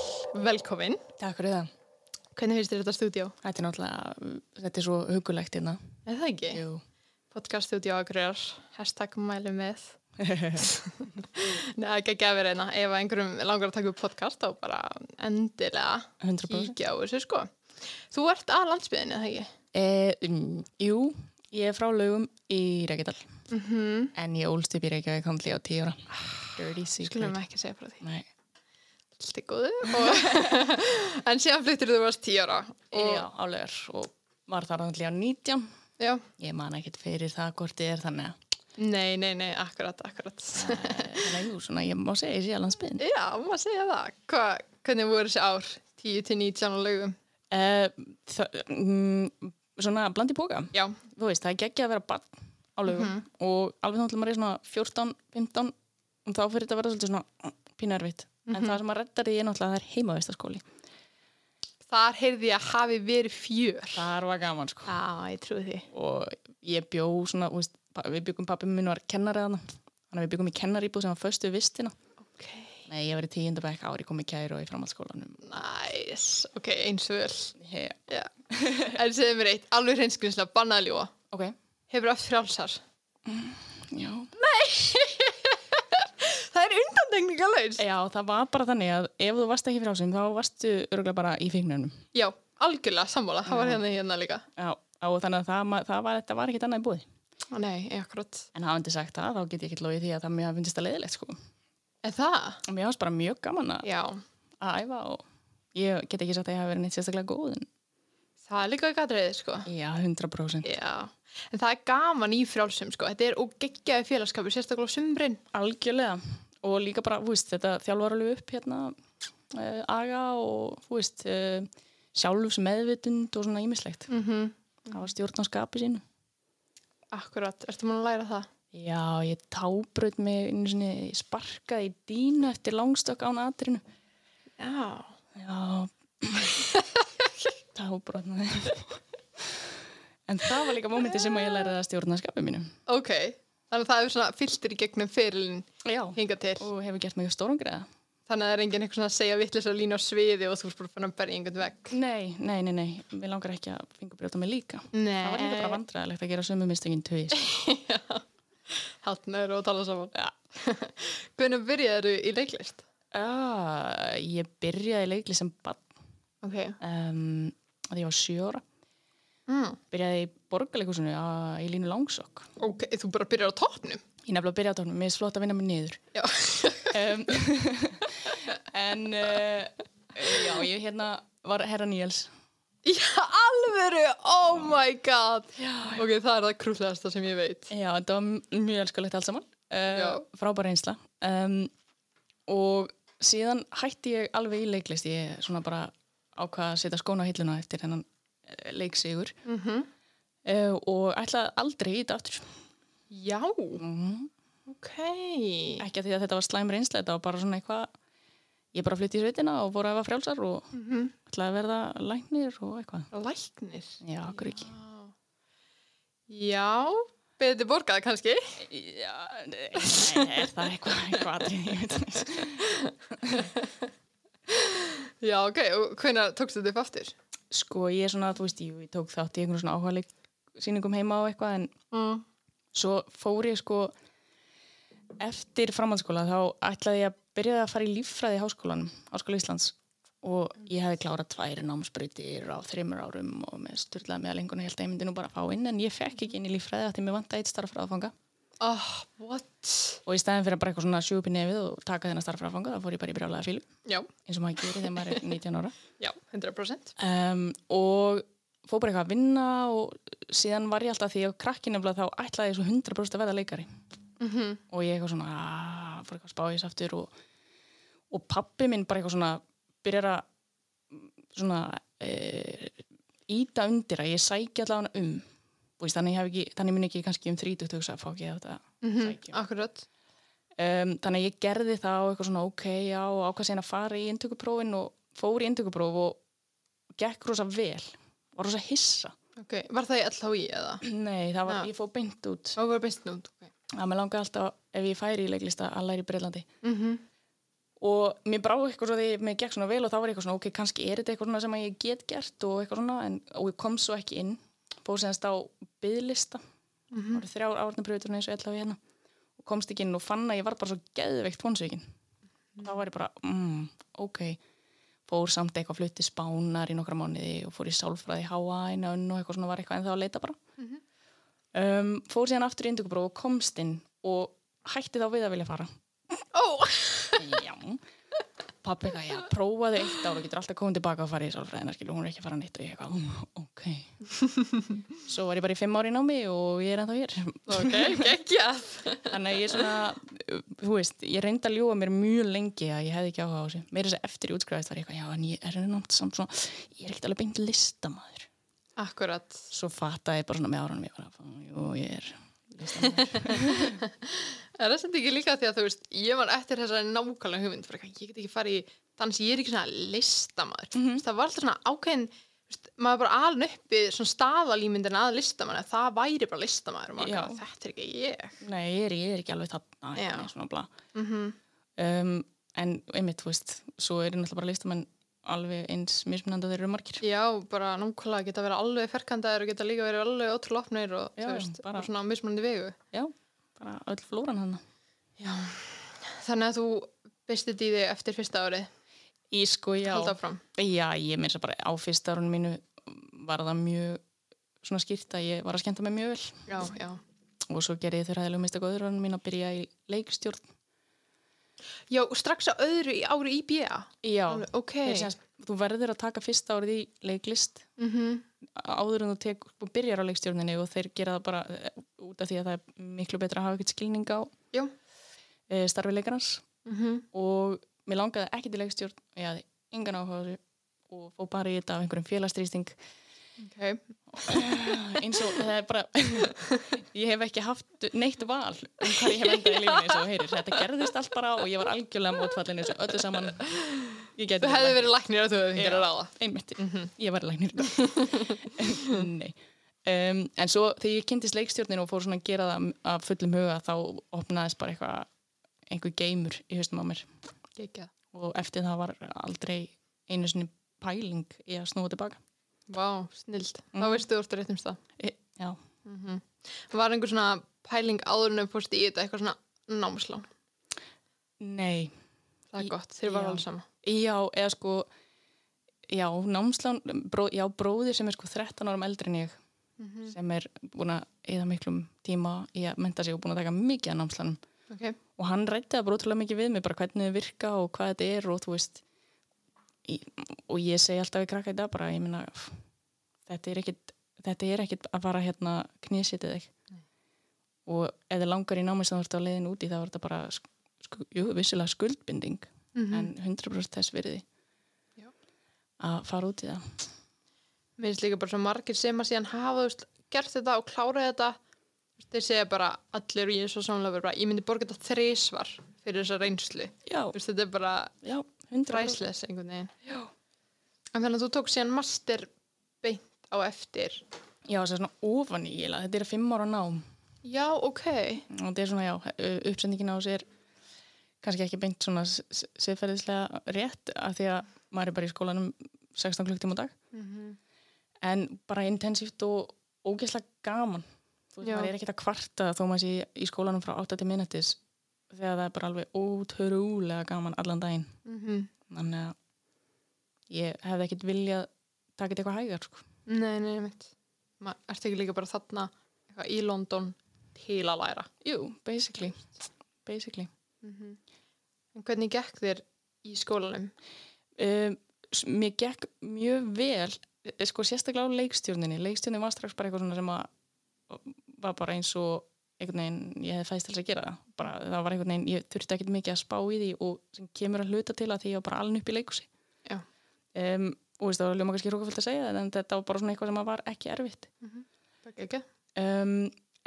Fannel. Velkomin. Takk fyrir það. Hvernig finnst þér þetta stúdíó? Þetta er náttúrulega, þetta er svo hugulegt hérna. Er það ekki? Jú. Podcast stúdíó Akureyrar. Hashtag mæli með. Nei, ekki að gefa reyna. Ef einhverjum langar að taka upp podcast, þá bara endilega 100%. kíkja á þessu, sko. Þú ert að landsbyðinu, eða ekki? E, um, jú, ég er frá laugum í Reykjadal. Mm -hmm. En ég ólst upp í Reykjavík handli á tíu ára. Dirty Skulum secret. ekki segja frá því. Nei. Allt er góðu. En síðan fluttir þú varst tíu ára. Og... Já, álegar. Og var handli á 19. Já. Ég man ekkert fyrir það hvort þið er þannig að, Nei, nei, nei, akkurat, akkurat. eh, að jú, svona, ég má segja, ég sé að landsbyðin. Já, maður segja það. Hva, hvernig voru þessi ár? 10 til 19 á laugum? Uh, mm, svona bland í póka. Já. Þú veist, það er geggja að vera barn á laugum Mhm. og alveg þá til maður er svona 14, 15 og þá fyrir þetta að vera svolítið svona mm, pínu erfitt. Mhm. En það sem að reddar því er náttúrulega að það er heimavistaskóli. Þar heyrði ég að hafi verið fjör. Það var gaman sko. Já, ég trúi því. Og ég bjó svona, pa- við byggum pappi minn var kennari þarna. Þannig að við byggum í kennaríbúð sem var föstu vistina. Ok, Nei, ég var í tíundabæk ári, kom í kæru og í framhaldsskólanum. nice. Ok, eins og. Yeah. Já. en segðu mér eitt, alveg hreinskrinslega, bannað að ljúa. Ok, Hefur átt frjálsar? já. Það laus. Já, það var bara þannig að ef þú varst ekki frásum þá varstu örgulega bara í fíknunum. Já, algjörlega, sammála. Það var hérna hérna líka. Já, og þannig að það, það var, þetta var ekkit annað í búið. Ó, Nei, akkurat. En hafandi sagt það, þá get ég ekkert logið því að það mér finnst það leiðilegt sko. En það? Mér finnst bara mjög gaman að að æfa og ég get ekki sagt að ég hafa verið neitt sérstaklega góð en Það er líka ekki aðriðið, sko. já, 100% Já. En það er gaman í frjálsum, sko. Þetta er og geggjaði félagskapur, sérstaklega á sumrin. algjörlega og líka bara, þú veist, þetta þjálfar alveg upp hérna uh, aga og þú veist uh, sjálfs meðvitund og svona ímislegt Mm -hmm. það var stjórn á skapi sínu. Akkurat, ertu múin að læra það? já, ég tábröð mig einu sinni, ég sparkaði í dínu eftir langstökk án atrinu Já. já. Tábröð en það var líka mómenti sem ég læriði að stjórna skapi mínu. Ok, þannig að það er svona fylltir í gegnum fyrirlin já, hinga til. og hefur gert mig stórungriða Þannig að það er enginn eitthvað svona að segja vittlis og lína á sviði og þú erst bara að berja einhvern vegg. nei, nei, nei, nei, mér langar ekki að fingubrjóta mig líka Nei. Það var líka bara vandræðilegt að gera sömu mistökin tvís. Hátnaður og tala saman. Ja. Hvernig byrjaðu í leiklist? Uh, ég byrjaði í leikli sem bann Ok. um, að ég var sjö ára. Mm. Byrjaði í borgarleikúsinu uh, í línu langsokk. Ok, þú bara byrjar á toppnum? Ég nefnilega byrjaði á tóknum, mér er flott að vinna mig niður. Já. Um, en uh, já, ég hérna var herra Níels. Já, alvöru! Oh my god! Ok, það er það krúllegasta sem ég veit. Já, þetta var mjög elskulegt allt saman. Já. Uh, frábæra einsla. Um, og síðan hætti ég alveg í leiklist. Ég svona bara ákvað að setja skóna á hilluna eftir hennan leiksigur. Mm -hmm. uh, og ætlaði aldrei í þetta aftur. Já, Mm. ok. Ekki að því að þetta var slæm reynsla, þetta var bara svona eitthvað, ég bara flytti í sveitina og fór að efa frjálsar og Mm -hmm. ætlaði að verða læknir og eitthvað. Læknir. Já, okkur ekki. Já, betur borgað kannski. Já, nei, er það eitthvað, eitthvað aðrið, ég veit það. Já, ok, og hvernig tókstu þetta upp aftur? Sko, ég er svona, þú veist, jú, ég tók þátt í einhvern svona áhuga sýningum heima og eitthvað, en Mm. svo fór ég sko, eftir framhaldsskóla, þá ætlaði ég að byrja að fara í líffræði í háskólanum, Háskóla Íslands, og ég hefði klárað tvær námsbreytir á þreymur árum og með styrlaði með lengun og held að ég myndi nú bara að fá inn, en ég fekk ekki inn í líffræði að því mér vantaði eitt starffræðafanga. Oh, what? Og í staðin fyrir að bara eitthvað svona sjúpi nefið og taka þennan starffræðafanga, þá fór ég bara í brjálega fílu, Já, eins og maður gerir þegar maður er 19 ára. já, 100%. um, og fór bara eitthvað að vinna og síðan var ég alltaf því að krakki nefnilega þá ætlaði ég svo 100% að verða leikari Mm og ég eitthvað svona aaa, fór eitthvað að spá í þess aftur og, og pappi minn bara eitthvað svona byrjar að svona e, íta undir að ég sækja allavega um veist, þannig, ekki, þannig mun ekki kannski um 30 hugsa að fá ekki þetta sækja Akkurat. um, þannig ég gerði það og eitthvað svona ok, já, og ákvað síðan að fara í inntökuprófin og fór í inntökupróf og gekk rosa vel var rosa hissa Ok, var það í LHI eða? nei, það var, Já. ég fór beint út Það var beint nút, ok. að mér langaði alltaf, ef ég færi í leiklista að læra í Breitlandi Mm og mér brá eitthvað svo því mér gekk svona vel og þá var eitthvað svona ok, kannski er þetta eitthvað svona sem ég get gert og eitthvað svona en, og ég kom svo ekki inn fór semst á byðlista mm -hmm. árið þrjár árnapröfuturinn eins og ella við hérna. Og komst ekki inn og fann að ég var bara svo geðveikt vonsvíkin mm. þá var ég bara, mm, ok. Fór samt eitthvað flutti spánar í nokkra mánuði og fór í sálfræði háa einu og eitthvað svona var eitthvað en þá að leita bara. Mm -hmm. um, fór síðan aftur í indugubróf og komst inn og hætti þá við að vilja fara. Ó, já pappi eitthvað, já, prófaði eitt ár og getur alltaf komið tilbaka og farið í sálfræðina skilur, hún er ekki að fara neitt og ég eitthvað, "Mm, ok svo var ég bara í fimm ári í námi og ég er ennþá hér ok, geggjað. þannig að ég er svona, þú veist ég reyndi að ljúa mér mjög lengi að ég hefði ekki áhuga á þessu, meira þess að eftir ég útskræðist var ég eitthvað, já, en ég er nátt samt svona ég er ekkert alveg beint listamaður Akkurat. svo fattaði ég bara svona með árunum ég jú, ég er listamaður Er það sem ekki líka því að þú veist, ég var eftir þessari nákvæmlega hugmynd fyrir eitthvað, ég get ekki farið í dans, ég er ekki svona listamaður. Mm -hmm. Það var alltaf svona ákveðin, veist, maður bara alveg uppi svona staðalímyndin að listamaður, það væri bara listamaður og maður Já. kannar, þetta er ekki ég. Nei, ég er, ég er ekki alveg þarna Mm um, En einmitt, þú veist svo er náttúrulega bara listamenn alveg eins mismunandi að þeir eru margir Já, bara nákvæmlega geta verið alveg ferkandaðir og geta líka verið alveg ótrúlega opnir og Já, veist, bara- bara svona mismunandi vegu. Já, bara öll flóran hann Já. Þannig að þú bestið í þig eftir fyrsta árið, Í sko, já. Já, ég meins að bara á fyrsta árunum mínu var það mjög svona skýrt að ég var að skemmta mig mjög vel Já, já. og svo gerði ég þau ræðilega mista góður árunum mín að byrja í leikstjórn Já, strax á öðru ári í BA. Já, Alveg, Ok. þeir sem þú verður að taka fyrsta árið í leiklist Mm áður en þú tek, byrjar á leikstjórninni og þeir gera það bara eh, út af því að það er miklu betra að hafa ekkert skilning á e, starfi leikarans. Mm og mér langaði ekki til leikstjórn og ég hafði engan áhuga og fó bara í þetta af einhverjum félagstrýsting Ok. eins og það er bara ég hef ekki haft neitt val um hvað ég hef endað í lífinu eins og heyrir. Þetta gerðist allt bara og ég var algjörlega mótfallin þessu öllu saman. Þú hefði verið læknir að þú hefði fengið að ráða. einmitt, ég var læknir. Nei. Um, en svo þegar ég kynntist leikstjórnin og fór svona að gera það af fullum huga þá opnaðist bara eitthvað einhver geimur í haustum á mér. Gekja. og eftir það var aldrei einu sinni pæling í að snúa tilbaka Vá, snild. Þá Mhm. veistu þú orður rétt um stað. e, já, Var einhver svona pæling áður en fórst í þetta eitthvað svona námslán? nei Það er Í- gott, þeir var alveg sama. já, eða sko já, námslán bró, já, bróðir sem er sko 13 árum eldri en ég Mhm. sem er búin að eða miklum tíma í að menta sig og búin að taka mikið af námslánum Ok. og hann rætti það bara ótrúlega mikið við mig bara hvernig þau virka og hvað þetta er og þú veist og ég segi alltaf við krakka í dag bara ég minna þetta er ekkit þetta er ekkit að fara hérna knésitið þig. Og þið langar í námi sem þú ert á leiðin úti þá er þetta bara sk sk jú, vissilega skuldbinding Mm en 100% þess virði. Já. að fara út í það. Mér finnst líka bara svo margir sem að síðan hafa veist, gert þetta og klárað þetta. Þeir segja bara allir og ég er svo samlega bara, ég myndi borga þetta þrísvar fyrir þessa reynslu. veist, Þetta er bara já, 100% ræsles einhvern veginn. Já. En þannig að þú tók síðan master beint á eftir. já, það er svona ofan í eiginlega. þetta er fimm ára nám Já, ok. og þetta er svona, já, uppsendingin á er kannski ekki beint svona siðferðislega rétt af því að maður er bara í skólanum 16 klukktíma á dag Mm en bara intensíft og ógeðslega gaman þú veist, maður er ekkert að kvarta þó maður sé í skólanum frá 8 til minnetis þegar það er bara alveg ótrúlega gaman allan daginn -hmm. þannig að ég hefði ekkert viljað taka þetta eitthvað hægar sko. Nei, nei, mitt. Ma, ertu ekki líka bara þarna í London til að læra? jú, basically basically Mm En hvernig gekk þér í skólanum? um, mér gekk mjög vel eh, sko sérstaklega á leikstjórninni leikstjórnin var strax bara eitthvað sem að var bara eins og einhvern veginn ég hefði fæst til þess að gera það. Bara, það var einhvern veginn, ég þurfti ekkert mikið að spá í því og sem kemur að hluta til að því ég var bara alveg upp í leikusi um, og veist, það var ljóma kannski hrókafullt að segja það en þetta var bara svona eitthvað sem var ekki erfitt. Það gekk ekki? um,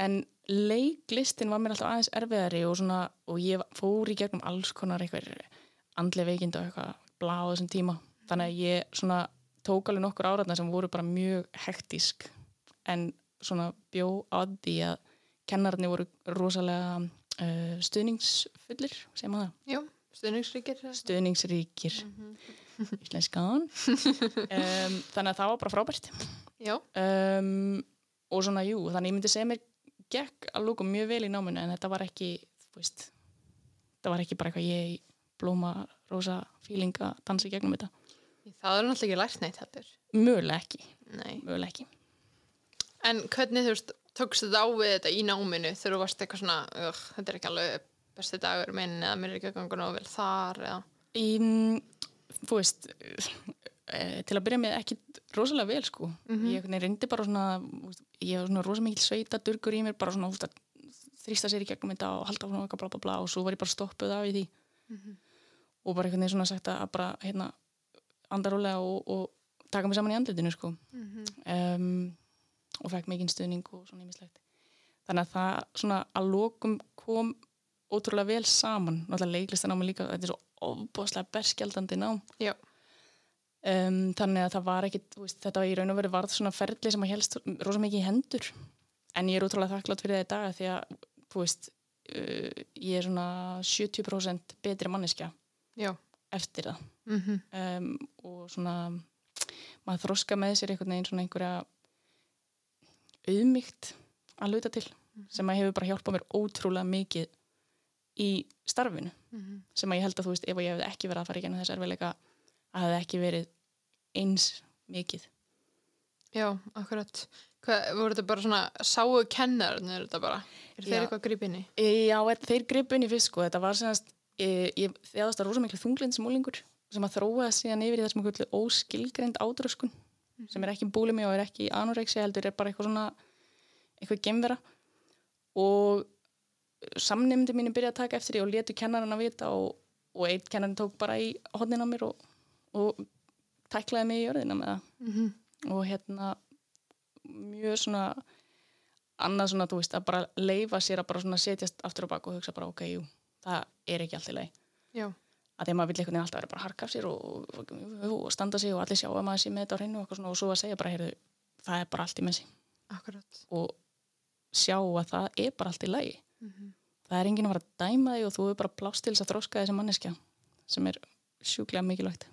en leiklistin var mér alltaf aðeins erfiðari og svona, og ég fór í gegnum alls konar eitthvað andli veikind og eitthvað blá á þessum tíma. Þannig að ég svona tók alveg nokkur áratna sem voru bara mjög hektísk en svona bjó að því að kennararnir voru rosalega uh, stuðningsfullir sem að það? Jú, Stuðningsríkir? stuðningsríkir. Íslenskan. Um, þannig að það var bara frábært. Já, um, og svona jú, þannig ég myndi segja mér gekk að lúka mjög vel í náminu en þetta var ekki, þú veist þetta var ekki bara eitthvað ég blóma rosa fíling að dansa gegnum þetta. Það er náttúrulega ekki lært neitt heldur. mögulega ekki, Nei. mögulega ekki. En hvernig þú veist, tókst þetta á við þetta í náminu þegar þú varst eitthvað svona, ugh, þetta er ekki alveg besti dagur minn eða mér er ekki að ganga nógu vel þar eða, í, mm, þú veist eh, til að byrja með ekki rosalega vel sko. Ég einhvern veginn reyndi bara svona ég var svona rosa mikil sveita durgur í mér bara svona að þrýsta sér í gegnum þetta og halda svona bla bla bla og svo var ég bara stoppuð af í því. Og bara einhvern veginn svona sagt að bara hérna andarólega og, og taka mig saman í andlutinu sko. Um, og fekk mikinn stuðning og svona ímislegt þannig að það svona að lokum kom ótrúlega vel saman. Náttúrulega leiklistanámi líka, þetta er svo ofbúðslega berskjaldandi nám. Um, þannig að það var ekkit veist, þetta var í raun og veru varð svona ferli sem að helst rosa mikið í hendur. En ég er ótrúlega þakklátt fyrir það í dag því að veist, uh, ég er svona 70% betri manneskja já, eftir það. Mhm, um, og svona maður þroska með sér einhvern veginn svona einhverja auðmygt að luta til sem að hefur bara hjálpað mér ótrúlega mikið í starfinu mhm, sem að ég held að þú veist ef ég hefði ekki verið að fara í genið þess erfiðleika að hefði ekki verið eins mikið já, akkurat. Hvað, voru þetta bara svona, sáu kennarinn er þetta bara? Er þeir Já. eitthvað að grípa inn í? e, Já, e- þeir gripu inn í fyrst sko þetta var semast, e, ég þjáðast að rosa miklu þunglind smúlingur sem að þróa síðan yfir í þessum kvöldu óskilgreind ádröskun sem er ekki búlimi og er ekki anorexia heldur er bara eitthvað svona eitthvað gemvera og samnefndi mínu byrjaði að taka eftir því og letu kennarinn að vita og, og einn kennarinn tók bara í hodnin á mér og, og tæklaði mig í jörðina með það. Mhm, og hérna mjög svona annað svona, þú veist, að bara leifa sér að bara svona setjast aftur á bak og hugsa bara, ok, jú, það er ekki allt í leið Já, að því að maður vill einhvern veginn alltaf vera bara harka af sér og, og, og, standa sig og allir sjá að maður sé með þetta á hreinu og, eitthvað og svo að segja bara, heyrðu, það er bara allt í messi akkurat. og sjá að það er bara allt í lagi Mhm. það er enginn að fara að dæma þig og þú er bara plást til þess að þróska þessi manneskja sem er sjúklega mikilvægt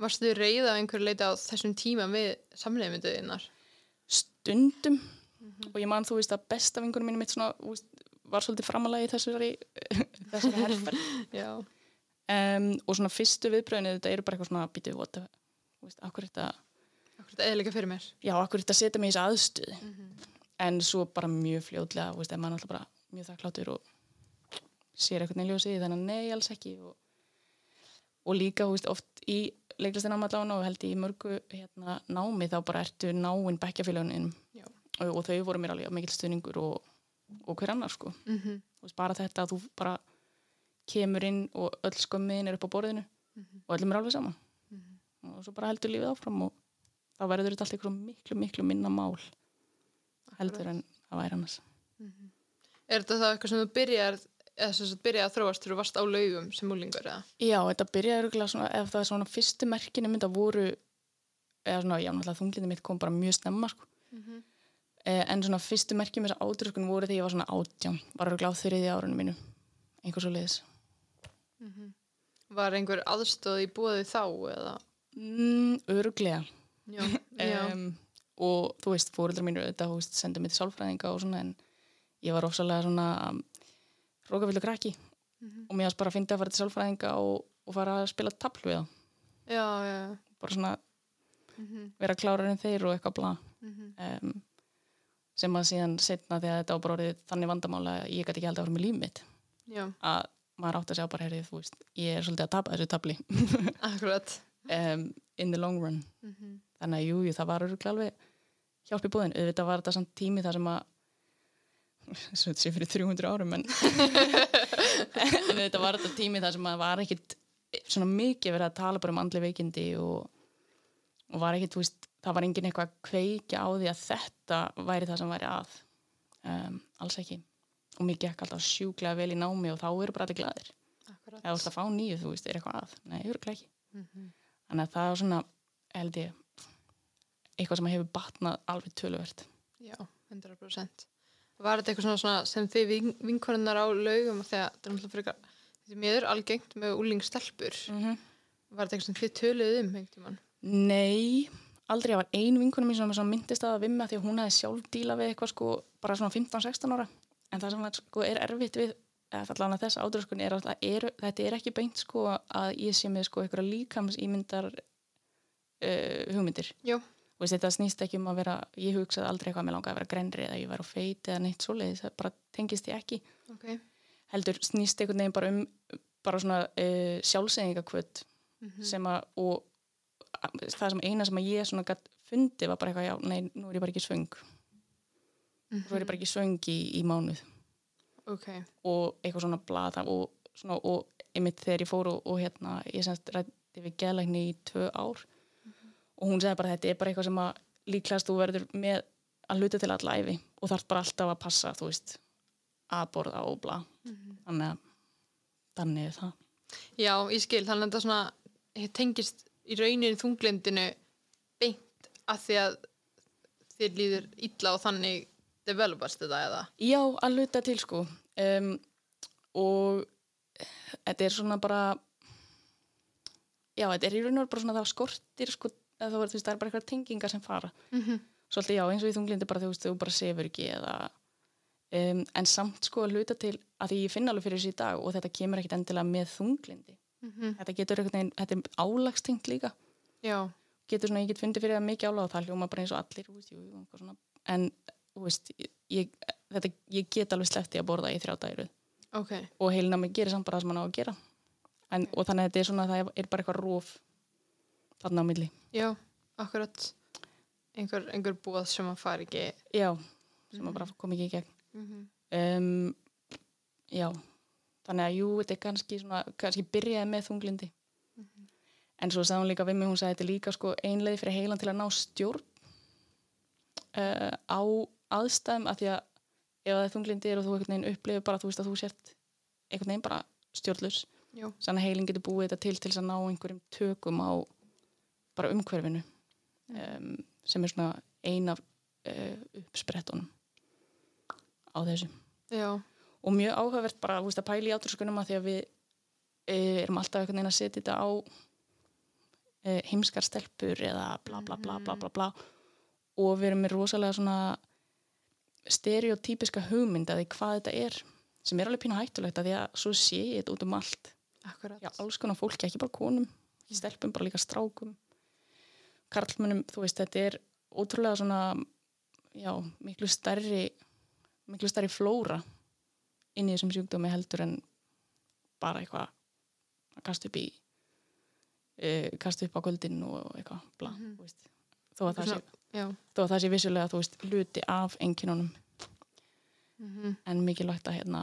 Varstu reyð af einhverju leiti á þessum tíma við samleiðmynduðinnar? stundum og ég man þú veist að besta vingunum mínu mitt svona, var svolítið framalagi þessari, þessari herferð Já. Um, og svona fyrstu viðbröðinu þetta eru bara eitthvað svona þú veist, akkur þetta eðilega fyrir mér. já, akkur þetta setja mig í þessu aðstöðu? En svo bara mjög fljóðlega veist, maður alltaf bara mjög þakkláttur og sér eitthvað nefnljósið þannig að nei, alls ekki. Og, og líka, veist, oft í leiklistina allan og held ég í mörgu hérna, námi þá bara ertu náinn bekkjafélagunum og, og þau voru mér alveg mikil stuðningur og, og hver annar sko. Mm -hmm. Veist, bara þetta að þú bara kemur inn og öll skömmiðin er upp á borðinu og öllum er alveg saman og svo bara heldur lífið áfram og þá verður þetta allt eitthvað miklu, miklu minna mál heldur en það væri annars. Er þetta það eitthvað sem þú byrjar, eða sem sagt byrjar að þróast þegar þú varst á laugum sem múlingur eða? Já, þetta byrjaði örugglega svona, ef það er svona fyrstu merkinu mynda voru eða svona, já, náttúrulega þunglindi mitt kom bara mjög snemma sko. eh, en svona fyrstu merkjum þessar ádröskun voru þegar ég var svona átján var örugglega á þriði árunum mínu einhver svo leiðis Var einhver aðstóð í búið þá eða? mm, Öruglega Já. Já. um, og þú veist, fóreldrar mínu auðvitað, sendið mig til sálfræðinga og svona en ég var ofsalega svona um, rókafylgur krakki og mér varst bara að finna að fara til sálfræðinga og, og fara að spila tabl við það já, já. bara svona Mhm. vera klárar en þeir og eitthvað Mhm. um, sem að síðan setna þegar þetta var bara orðið þannig vandamála að ég gæti ekki held að vera með líf mitt Já, að maður átti að sjá bara heyrið, þú veist, ég er svolítið að tapa þessu tabli akkurat. um, in the long run. Mhm. þannig að jú, jú, það var örugglega alveg hjálp í búðin, auðvitað var þetta samt tími þar sem að svo þetta sé fyrir 300 árum en, en auðvitað var þetta tími þar sem að var ekkit svona mikið verið að tala bara um andli veikindi og, og var ekkit, þú veist, það var engin eitthvað að kveikja á því að þetta væri það sem væri að. Um, alls ekki og mér gekk alltaf sjúklega vel í námi og þá eru bara allir glæðir Akkurat. ert að fá nýju, þú veist, er eitthvað að nei, örugglega ekki Mhm. þannig að það er svona, held ég eitthvað sem hefur batnað alveg töluvert Já, 100%. Var þetta eitthvað svona, svona sem þið vin, vinkonunnar á laugum þegar þetta er náttúrulega frekar Þetta er mér algengt með úlingstelpur. Mm Var þetta eitthvað sem þið töluðu um einhvern tímann? Nei, aldrei, það var ein vinkunum mín sem myndist að vimma því að hún hefði sjálf díla við eitthvað sko bara svona 15-16 ára en það sem er, sko, er erfitt við allan að þessa ádröskun er er, þetta er ekki beint sko að ég sé með sko einhverja líkams ímyndar uh, hugmyndir Jú. og þetta snýst ekki um að vera ég hugsaði aldrei eitthvað að mér langa að vera grenri eða ég var á feit eða neitt svoleiðis, það bara tengist ég ekki Ok. heldur snýst einhvern veginn bara um bara svona uh, sjálfsengingakvöld Mm sem að og að- það sem eina sem að ég svona gætt fundi var bara eitthvað, já, nei, nú er ég bara ekki svöng nú er ég bara ekki svöng í, í mánuð. Ok. og eitthvað svona blata og, svona, og einmitt þegar ég fór og, og hérna, ég semst rætti við geðlækni í tvö ár og hún segði bara þetta er bara eitthvað sem að líklegast þú verður með að hluta til alla æfi og þarf bara alltaf að passa, þú veist að borða og bla. Þannig að þannig er það. Já, ég skil, þannig að þetta svona tengist í rauninni þunglindinu beint að því að þér líður illa og þannig developast þetta eða? Já, að luta til sko. Um, og þetta er svona bara já, þetta er í raun og veru bara svona það skortir sko, að það, var, þú veist, það er bara eitthvað tengingar sem fara. Mm -hmm. svolítið já, eins og í þunglindi bara þú veist, þú bara sefur ekki eða um, en samt sko að luta til að því ég finn alveg fyrir þessi í dag og þetta kemur ekkit endilega með þunglindi þetta getur veginn, þetta er álagstengt líka. Já, getur svona, ég get fundið fyrir það mikið álag og það hljóma bara eins og allir þú veist, jú, jú, eitthvað svona. en veist, ég, þetta, ég get alveg sleppti að borða í þrjá dæru ok. Og heilina mig gerir samt bara það sem hann á að gera. En, og þannig að þetta er svona það er bara eitthvað róf þarna á milli. Já, akkurat. Einhver, einhver búað sem að fara ekki já, sem að bara kom ekki í gegn. Mm -hmm. um, já. Þannig að jú, þetta er kannski svona kannski byrjaði með þunglindi. En svo sagði hún líka við mig, hún sagði þetta er líka sko einleið fyrir heilan til að ná stjórn uh, á aðstæðum að því að ef það er þunglindi og þú einhvern veginn upplifir bara þú veist að þú sért einhvern veginn bara stjórnlus Jú, þannig að heilin getur búið þetta til til að ná einhverjum tökum á bara umhverfinu um, sem er svona ein af uh, uppsprettunum á þessu. Já, og mjög áhugavert bara veist, að pæla í átrúskunum að því að við e, erum alltaf einhvern veginn að setja þetta á e, heimskar stelpur eða bla bla bla bla bla bla. Og við erum með rosalega svona stereotypiska hugmynd að því hvað þetta er sem er alveg pínu hættulegt að því að svo sé ég þetta út um allt. Akkurat. Já, alls konar fólki, ekki bara konum ekki stelpum, bara líka strákum karlmönnum, þú veist, þetta er ótrúlega svona já, miklu stærri miklu stærri flóra inn í þessum sjúkdómi heldur en bara eitthvað að kasta upp í uh, kasta upp á kvöldin og eitthvað bla, Mhm. þú veist þó að, það sé, að það sé vissulega, þú veist, luti af enginunum mm en mikilvægt að hérna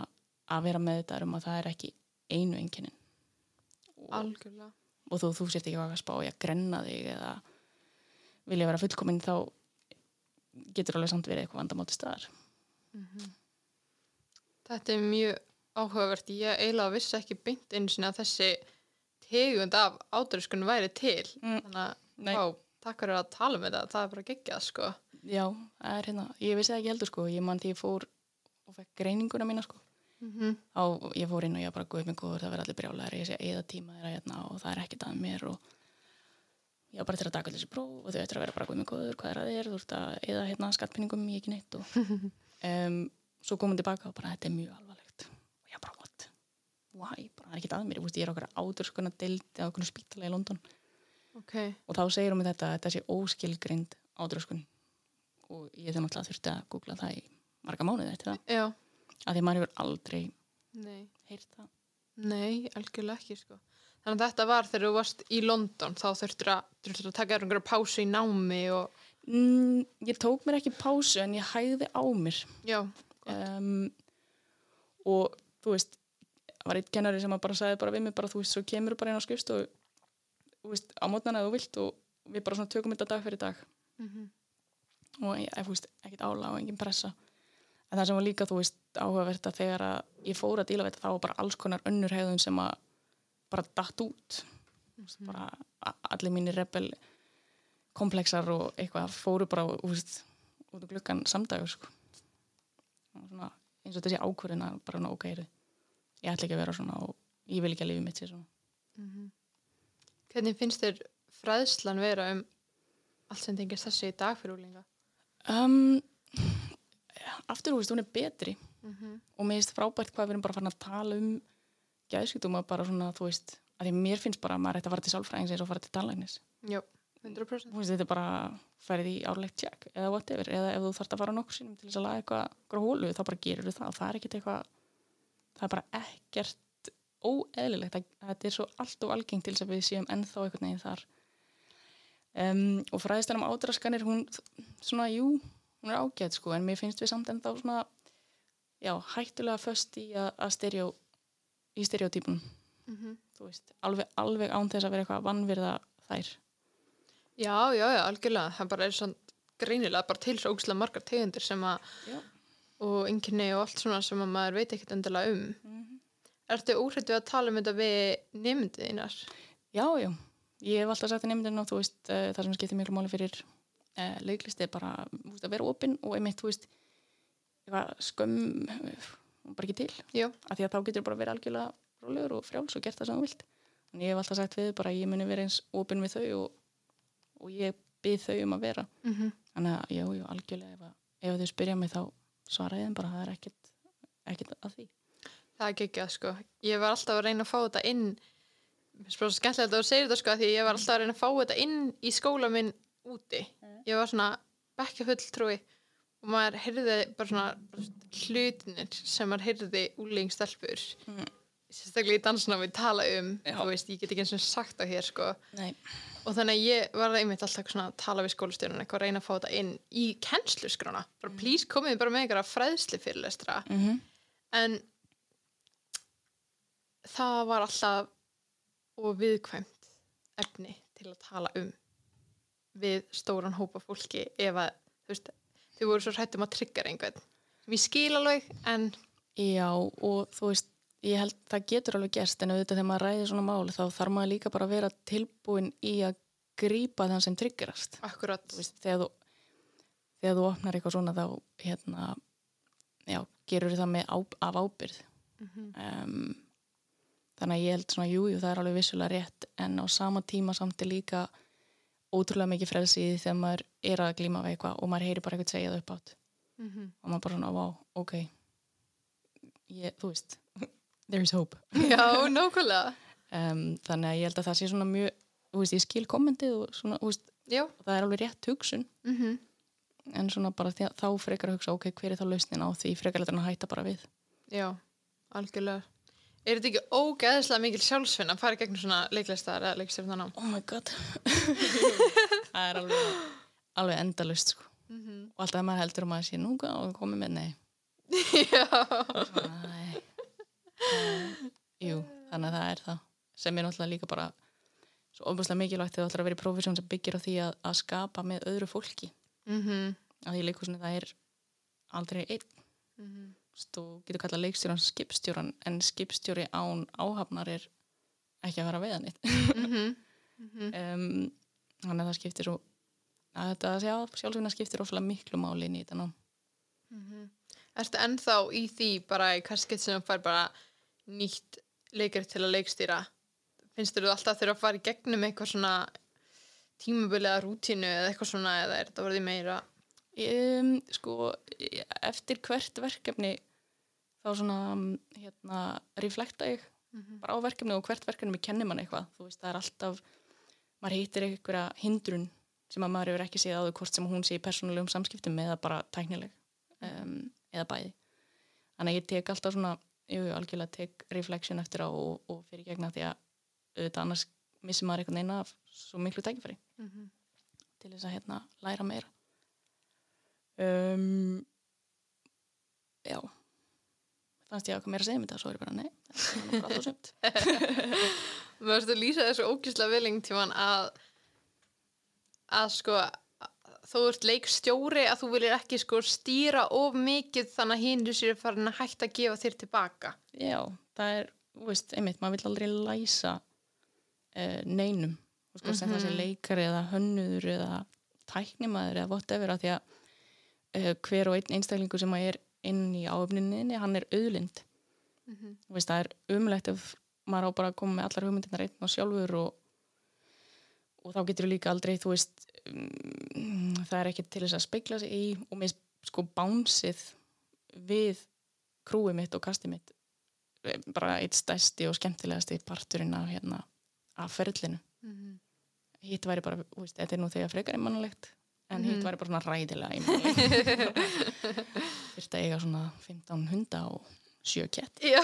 að vera með þetta um að það er ekki einu enginin algjörlega. Og þú, þú sért ekki að spá í að grenna þig eða vilja vera fullkominn þá getur alveg samt verið eitthvað vandamáti staðar. Þetta er mjög áhugavert. Ég eiginlega vissi ekki beint einu sinni að þessi tegund af ádröskunum væri til. Mm, þannig að, takk fyrir að tala um þetta það er bara geggjað, sko. Já, það er hérna, ég vissi það ekki heldur sko. Ég man því ég fór og fekk greininguna mína sko. Mm -hmm. á, ég fór inn og ég bara guð mig góður, það verður allir brjálæður ég sé eða tíma þeirra hérna og það er ekkert að mér og ég var bara til að taka þessi próf og þau ættir að vera bara guð mig góður, hvað er að þér? Þú ert að eða hérna skattpinningum, ég ekki neitt og um, svo komum tilbaka og bara þetta er mjög alvarlegt. Og ég bara what, why, bara það er ekkert að mér. Ég, er okkar áður sko að delti á okkur spítala í London ok, og þá segir hún mig þetta að þetta sé óskilgrind ádröskun. Og ég þeim alltaf þurfti að googla það í marga mánuði eftir það, já, af því að maður hefur aldrei heyrt það. Nei, algjörlega ekki, sko. Þannig að þetta var þegar þú varst í London þá þurftur að, að taka einhverja pásu í námi og, mm, ég tók mér ekki pásu en ég hægði á mér. Já, um, og þú veist það var eitt kennari sem að bara sagði bara við mig bara þú veist, svo kemur bara inn á skrifst og veist, á mótnana þú vilt og við bara svona tökum þetta dag fyrir dag. Mm og ég, þú veist, ekkert ála og engin pressa. En það sem var líka, þú veist, áhugavert að þegar að ég fór að díla við þetta þá var bara alls konar önnur hegðun sem að bara datt út. Mm -hmm. bara allir mínir rebel komplexar og eitthvað fóru bara þú veist, út á gluggan samdagur sko. Og svona, eins og þessi ákvörðin að bara ok, ég ætla ekki að vera svona og ég vil ekki að lifi mitt sér svona Hvernig finnst þér fræðslan vera um allt sem tengist þessu í dag fyrir úlinga? um, aftur, þú veist, hún er betri Mm -hmm. og mér finnst frábært hvað við erum bara farin að tala um gæðskiptuma bara svona, þú veist að því mér finnst bara að maður ætti að fara til sálfræðings eins og fara til tannlæknis Jó, 100%. þú veist, þetta er bara ferði í árlegt check eða whatever, eða ef þú þarft að fara nokkur sinum til þess að laga eitthvað gróhólu, þá bara gerur það það er ekkert eitthvað það er bara ekkert óeðlilegt það, þetta er svo allt og algengt til þess að við séum ennþá einhvern veginn þar um, og fræðislega um ádraskanir hún, svona, jú, hún er ágætt sko, en mér finnst við samt ennþá svona já, hættulega föst í að, að stereo, í stereotypun Mm þú veist, alveg, alveg án þess að vera eitthvað vannvirða þær Já, já, já, algjörlega. Það bara er svona greinilega bara til svo ógustlega margar tegundir sem að Já. og einkenni og allt svona sem að maður veit ekkert endilega um. mm Ertu óhrættu að tala um þetta við nefndið þínar? Já, já, ég hef alltaf sagt í nefndinu og þú veist, uh, það sem skiptir miklu máli fyrir uh, leiklist er bara veist, að vera opinn og einmitt, þú veist skömm bara ekki til, Já. af því að þá getur bara verið algjörlega rólegur og frjáls og gert það sem þú vilt en ég hef alltaf sagt við bara að ég muni vera eins opinn við þau og, og ég byrð þau um að vera Mm -hmm. þannig að, já, já, algjörlega ef, að, ef þau spyrja mig þá svara ég þeim bara það er ekkert, ekkert að því Það er geggjað, sko. Ég var alltaf að reyna að fá þetta inn svo skemmtilegt að þú segir þetta, sko, því ég var alltaf að reyna að fá þetta inn í skóla minn úti. Ég var svona bekkja fulltrúi og maður heyrði bara svona bara hlutinir sem maður heyrði úlingstelpur Mm. sérstaklega í dansna við tala um veist, ég get ekki eins og sagt það hér sko. Nei, og þannig að ég var einmitt alltaf svona að tala við skólastjórun eitthvað að reyna að fá þetta inn í kennsluskrána bara please komið bara með einhverja fræðsli fyrirlestra mm -hmm. en það var alltaf og viðkvæmt efni til að tala um við stóran hópa fólki ef að þú veist, þau voru svo hrættum að tryggja einhvern mér skil alveg en Já, og þú veist, ég held það getur alveg gerst en auðvitað þegar maður ræðir svona mál þá þarf maður líka bara að vera tilbúin í að grípa þann sem tryggirast. akkurat veist, þegar þú, þegar þú opnar eitthvað svona þá, hérna, já, gerur það með á, af ábyrð. Mhm. um, þannig að ég held svona, jú, jú, það er alveg vissulega rétt en á sama tíma samt er líka ótrúlega mikið frelsi í því þegar maður er að glíma við eitthvað og maður heyri bara eitthvað segja það upp átt. Mhm. og maður bara svona, wow, ok. Ég, þú veist. There's hope. Já, nákvæmlega. Um, þannig að ég held að það sé svona mjög þú veist, ég skil kommentið og svona, þú veist, og það er alveg rétt hugsun. Mhm. En svona bara því, þá frekar að hugsa, ok, hver er þá lausnin á því? Frekar letur hann að hætta bara við. Já, algjörlega. Er þetta ekki ógeðslega mikil sjálfsvinna að fara í gegnum svona leiklistar eða leikstjórnarnám? oh my god það er alveg, alveg endalust sko. Mm -hmm. og alltaf maður heldur um að sé nú og komið með, nei Já, Nei. Uh, jú, þannig að það er það sem er náttúrulega líka bara svo ofbúslega mikilvægt þegar þú ætlar að vera í profesjón sem byggir á því að, að skapa með öðru fólki mm að því leikhúsinu það er aldrei einn -hmm. Þú getur kallað leikstjóran skipstjóran en skipstjóri án áhafnar er ekki að vera veiðan eitt Mhm. um, þannig að það skiptir svo að þetta sjá, sjálfsvinna skiptir óslega miklu máli í þetta ná Ertu ennþá í því bara í hverskett sem fær bara nýtt leikar til að leikstýra? Finnst þú alltaf þurfa að fara í gegnum eitthvað svona tímabulega rútínu eða eitthvað svona eða er þetta verið meira? um, sko, eftir hvert verkefni þá svona um, hérna, reflekta ég Mhm. bara á verkefni og hvert verkefni kennir mann eitthvað þú veist, það er alltaf maður hittir einhverja hindrun sem að maður hefur ekki séð áður hvort sem hún sé í persónulegum samskiptum eða bara tæknileg um, eða bæði þannig að ég tek alltaf svona jú, jú, algjörlega tek reflection eftir á og, og fyrir gegna því að auðvitað annars missir maður einhvern veginn af svo miklu tækifæri Mm -hmm. til þess að hérna læra meira um, já fannst ég að hvað meira að segja um þetta svo er ég bara nei, það er alltaf sumt Mér finnst þú lýsa þessu ógislega viling tíman að að sko þú ert leikstjóri að þú viljir ekki sko stýra of mikið þannig að hinn sér farin að hætta að gefa þér tilbaka. Já, það er, veist, einmitt maður vill aldrei læsa uh, neinum. Sko, sem það sé leikari eða hönnuður eða tæknimaður eða whatever að því að uh, hver og einn einstaklingu sem að er inn í áöfninni, hann er auðlind Mhm. Þú veist, það er umlegt ef maður á bara að koma með allar hugmyndirnar einn og sjálfur og, og þá getur líka aldrei, þú veist um, það er ekki til þess að speikla sig í og mér sko bánsið við krúið mitt og kastið mitt bara eitt stæsti og skemmtilegasti parturinn af hérna af ferlinu Mhm. hitt væri bara, veist, þetta er nú þegar frekar einmannlegt en hitt Mhm. væri bara svona ræðilega einmannlegt þurfti að eiga svona 15 hunda og 7 kett Já,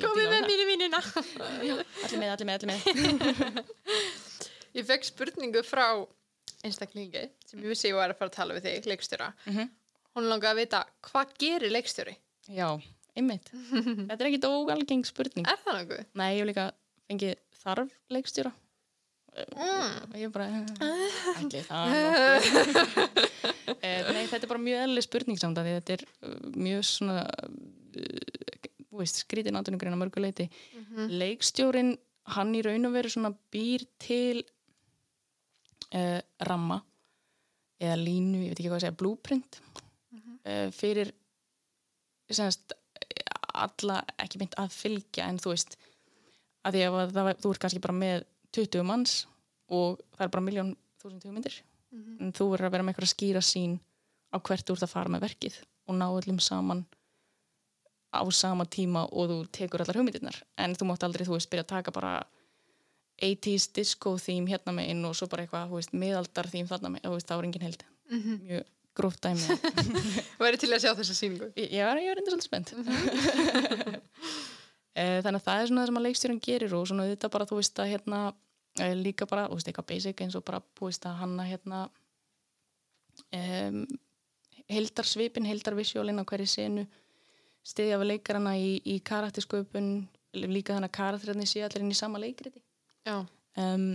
komið með við mínu mínuna. það allir með, allir með, allir með Ég fekk spurningu frá einstaklingi sem ég vissi ég var að fara að tala við þig, leikstjóra. Mhm. Hún langaði að vita, hvað gerir leikstjóri? já, einmitt þetta er ekkit óalgeng spurning Er það nokkuð? nei, ég hef líka fengið þarf leikstjóra Mm. Og ég bara, ekki það Eh, nei, þetta er bara mjög eðli spurning samt að þetta er uh, mjög svona veist, skrítin atvinnugrein að mörgu leiti Mhm. leikstjórin, hann í raun og veru svona býr til uh, ramma eða línu, ég veit ekki hvað að segja blueprint uh, fyrir semast alla ekki meint að fylgja en þú veist að að var- þú ert kannski bara með 20 manns og það er bara miljón þúsund hugmyndir Mhm. en þú verður að vera með eitthvað að skýra sín á hvert þú ert að fara með verkið og ná öllum saman á sama tíma og þú tekur allar hugmyndirnar en þú mátt aldrei, þú veist, byrja að taka bara 80s disco theme hérna með inn og svo bara eitthvað, þú veist, miðaldar theme þarna með, þú veist, það var engin held Mhm. mjög gróft dæmi Væri til að sjá þessa síningu. Ég ég var, ég var reynda svolítið spennt. Eh, Þannig að það er svona það sem að leikstjórun gerir og svona þetta bara, þú veist, að hérna eh, líka bara, þú veist, eitthvað basic eins og bara, þú veist, að hanna hérna um, heldar svipin, heldar visjólin á hverju senu, stiðja við leikarana í, í karaktersköpun, líka þannig að karakterarnir sé allir inn í sama leikriti. Já. Um,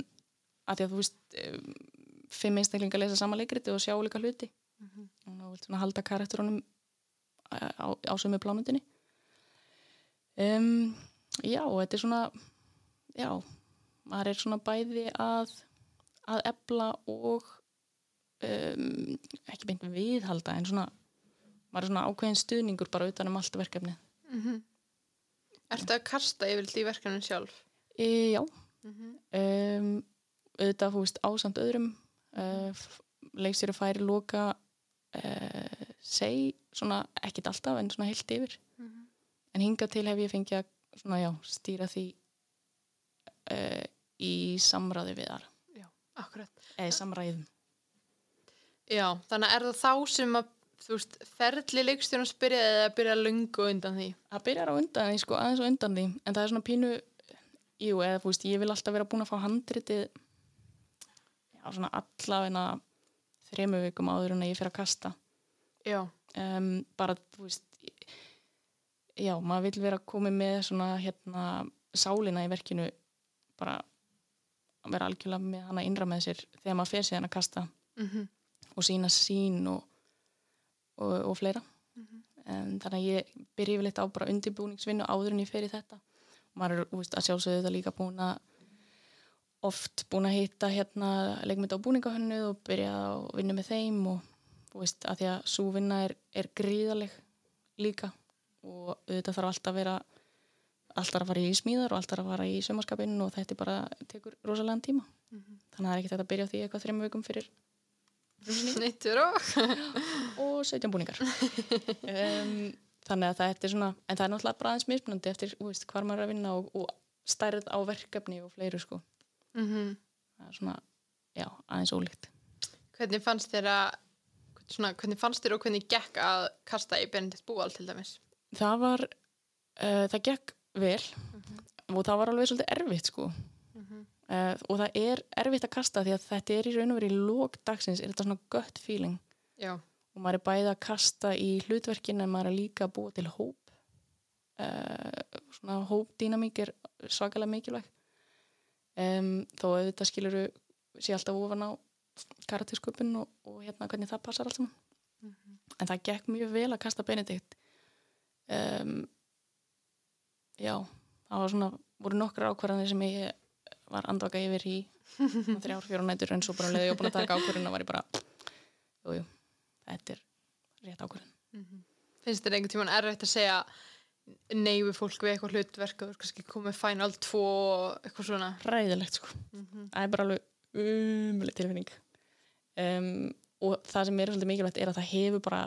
að því að þú veist, um, fimm einstaklingar lesa sama leikriti og sjá líka hluti Mhm. og þá vilt svona halda karakterunum á, á, á sömu plánundinni um, já, og þetta er svona já, maður er svona bæði að að ebla og um, ekki beint viðhalda en svona maður er svona ákveðin stuðningur bara utan um allt verkefni Mm Ertu að kasta yfir í verkefnin sjálf? e, já, Mm um, auðvitað veist ásamt öðrum uh, leikstjóri færi loka uh, seg svona ekkit alltaf en svona heilt yfir. En hingað til hef ég fengið að svona, já, stýra því uh, í samræði við þar Já, eða samræðum. Já, þannig að er það þá sem að, þú veist, ferli leikstjórnum spyrja eða byrja löngu undan því? það byrjar á undan því, sko, aðeins á undan því. En það er svona pínu jú, eða þú veist, ég vil alltaf vera búin að fá handritið já, svona allavegna þremu vikum áður en að ég fyrir að kasta. Já. um, bara, þú veist já, maður vil vera komið með svona hérna sálina í verkinu bara vera algjörlega með hana innra með sér þegar maður fer síðan að kasta Mm og sína sín og, og, og fleira. En þannig að ég byrja yfirleitt á bara undirbúningsvinnu áður en ég fer í þetta. Maður er veist, að sjálfsögðu þetta líka búin að oft búin að hitta hérna leikmynd á búningahönnu og byrja að vinna með þeim og þú veist að því að svo vinna er, er gríðaleg líka og auðvitað þarf alltaf að vera alltaf að fara í smíðar og alltaf að fara í sömarskapinn og þetta bara, tekur rosalega tíma. Þannig að það er ekkert að byrja á því eitthvað þreim vikum fyrir Neittur og? og 17 búningar. Um, þannig að þetta er svona en það er náttúrulega bara aðeins mismunandi eftir veist, hvar maður er að vinna og, og stærð á verkefni og fleiru sko. Mm það er svona, já, aðeins ólíkt. Hvernig fannst þér að, svona, hvernig fannst þér og hvernig gekk að kasta í Benedikt Búal til dæmis? Það var uh, það gekk vel og það var alveg svolítið erfitt sko. Mhm. uh, og það er erfitt að kasta því að þetta er í raun og verið í lók dagsins er þetta svona gött feeling? Já. og maður er bæði að kasta í hlutverkin en maður er líka að búa til hóp. Uh, svona hópdýnamík er svakalega mikilvæg. Um, þó auðvitað skiluru sé alltaf ofan á karatísköpun og, og hérna hvernig það passar allt saman. En það gekk mjög vel að kasta Benedikt um, já það var svona, voru nokkrar ákvarðanir sem ég var andvaka yfir í þrjár, fjóra nætur en svo bara leði ég búin að taka ákvarðin og var ég bara jújú, jú, þetta er rétt ákvarðin Finnst þér einhvern tímann erfitt að segja neyfi fólk við eitthvað hlutverk og kannski komið Final 2 og eitthvað svona? Ræðilegt sko. Það er bara alveg umulig tilfinning. Um, og það sem er svolítið mikilvægt er að það hefur bara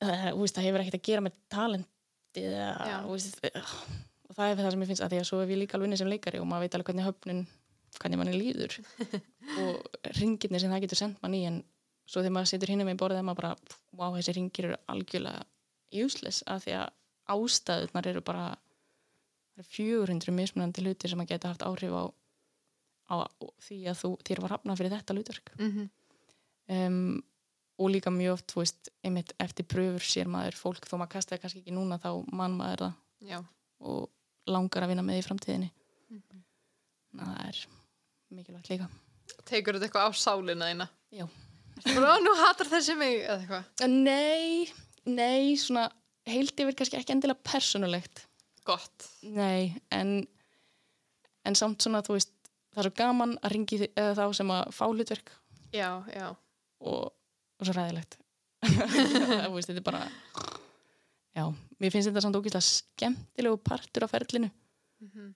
þú veist, það hefur ekkert að gera með talenti þú veist, og það er það sem ég finnst að því að svo hef ég líka alveg unnið sem leikari og maður veit alveg hvernig höfnun hvernig manni líður. Og ringirnir sem það getur sendt mann í en svo þegar maður situr hinum með borðið maður bara, wow, þessi ringir eru algjörlega useless af því að ástæðunar eru bara það eru 400 mismunandi hlutir sem að geta haft áhrif á, á því að þú, þér var hafnað fyrir þetta hlutverk. Mm -hmm. um, og líka mjög oft, þú veist, einmitt eftir pröfur sér maður fólk, þó maður kastaði kannski ekki núna þá mann maður það. Já, og langar að vinna með í framtíðinni. Mhm. Þannig að það er mikilvægt líka. Tekur þetta eitthvað á sálina þína? Já. "Ó, nú hatar þessi mig eða eitthvað? Nei, nei, svona heilt yfir kannski ekki endilega persónulegt. Gott. Nei, en en samt svona, þú veist það er svo gaman að ringi þá sem að fá hlutverk. Já, já. Og, og svo ræðilegt þetta er bara já, mér finnst þetta samt ógæslega skemmtilegu partur af ferlinu. Mhm.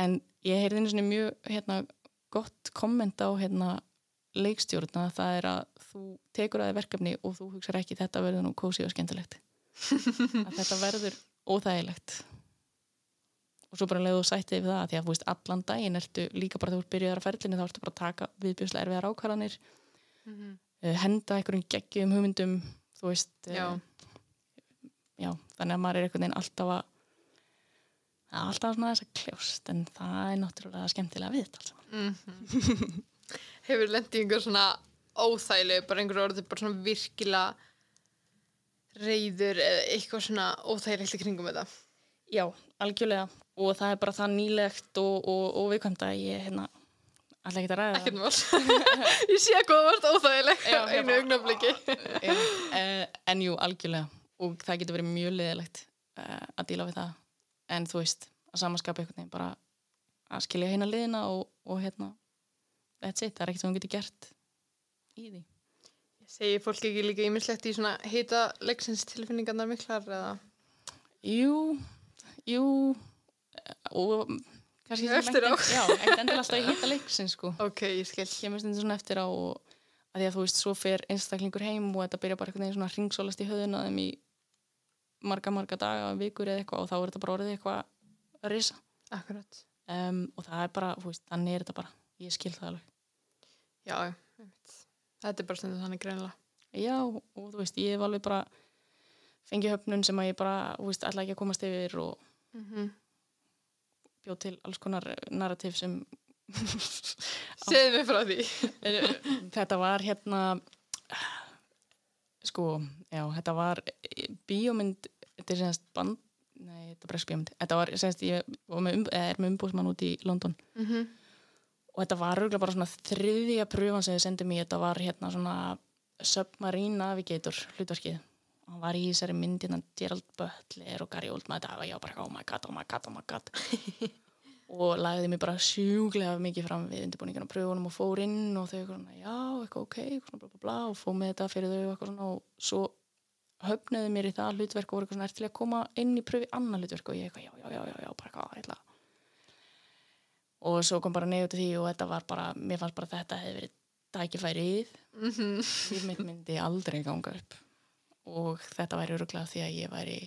en ég heyrði einu svona mjög hérna, gott komment á hérna, leikstjórna, það er að þú tekur að þið verkefni og þú hugsar ekki þetta verður nú kósi og skemmtilegt. Að þetta verður óþægilegt. Og svo bara leiðu sættið við það því að þú veist allan daginn ertu líka bara þú ert byrjaðar að ferlinu þá ertu bara að taka viðbjörslega erfiðar ákvarðanir. Mhm. uh, henda einhverjum geggjum hugmyndum þú veist uh, Já. já, þannig að maður er einhvern veginn alltaf að alltaf svona þess að kljóst en það er náttúrulega skemmtilega við þetta saman. Mhm. Hefur lendið einhver svona óþægilegu, bara einhver orðið bara svona virkilega reyður eða eitthvað svona óþægilegt í kringum þetta Já, algjörlega og það er bara það nýlegt og, og, og viðkvæmt að ég hérna alltaf ekki að ræða Ekkert mál. Ég sé hvað það vart óþægileg á einu augnabliki Já, eh, en jú, algjörlega. Og það getur verið mjög leðilegt uh, að díla við það. En þú veist, að samanskapa einhvern veginn bara að skilja hérna liðina og, og hérna that's it, það er ekkert sem hún getur gert í því. Segir fólk ekki líka ímislegt í svona hita leiksins tilfinningarnar miklar eða? Jú, jú og kannski sem Eftir á. Já, ekkert endilega alltaf í hitta leiksin sko. Ok, ég skil. Kemur stundum svona eftir á og að því að þú veist, svo fer einstaklingur heim og þetta byrja bara einhvern veginn svona ringsólast í höfðuna þeim í marga, marga daga, vikur eða eitthvað og þá er þetta bara orðið eitthvað að risa. Akkurat. Um, og það er bara, þú veist, þannig er þetta bara. Ég skil það alveg. Já, þetta er bara stundum þannig greinilega. Já, og þú veist, ég hef alveg bara fengið höfnun sem að ég bara, þú veist, ætla ekki að komast yfir og mm -hmm. Bjóð til alls konar narrativ sem Segðu mig frá því. Þetta var hérna sko, já, þetta var bíómynd, þetta er semst band, nei, þetta er bara bíómynd. Þetta var semst, ég var með, um, er með umbúsmann út í London. Mm -hmm. og þetta var örgulega bara svona þriðja pröfan sem þið sendið mér, þetta var hérna svona Submarine Navigator hlutverkið hann var í þessari mynd hérna Gerald Butler og Gary Oldman þetta var já bara oh my god, oh my god, oh my god. Og lagði mér bara sjúglega mikið fram við undirbúningarna pröfunum og fór inn og þau svona, já, eitthvað ok svona bla bla bla og fóð með þetta fyrir þau og eitthvað svona og svo höfnuðu mér í það hlutverk og voru eitthvað svona til að koma inn í pröfi annan hlutverk? Og ég eitthvað, já, já, já, já, já, bara hvað, eitthvað og svo kom bara neyðu til því og þetta var bara, mér fannst bara þetta hefði verið tækifærið Mm -hmm. ég myndi aldrei ganga upp og þetta væri öruglega því að ég væri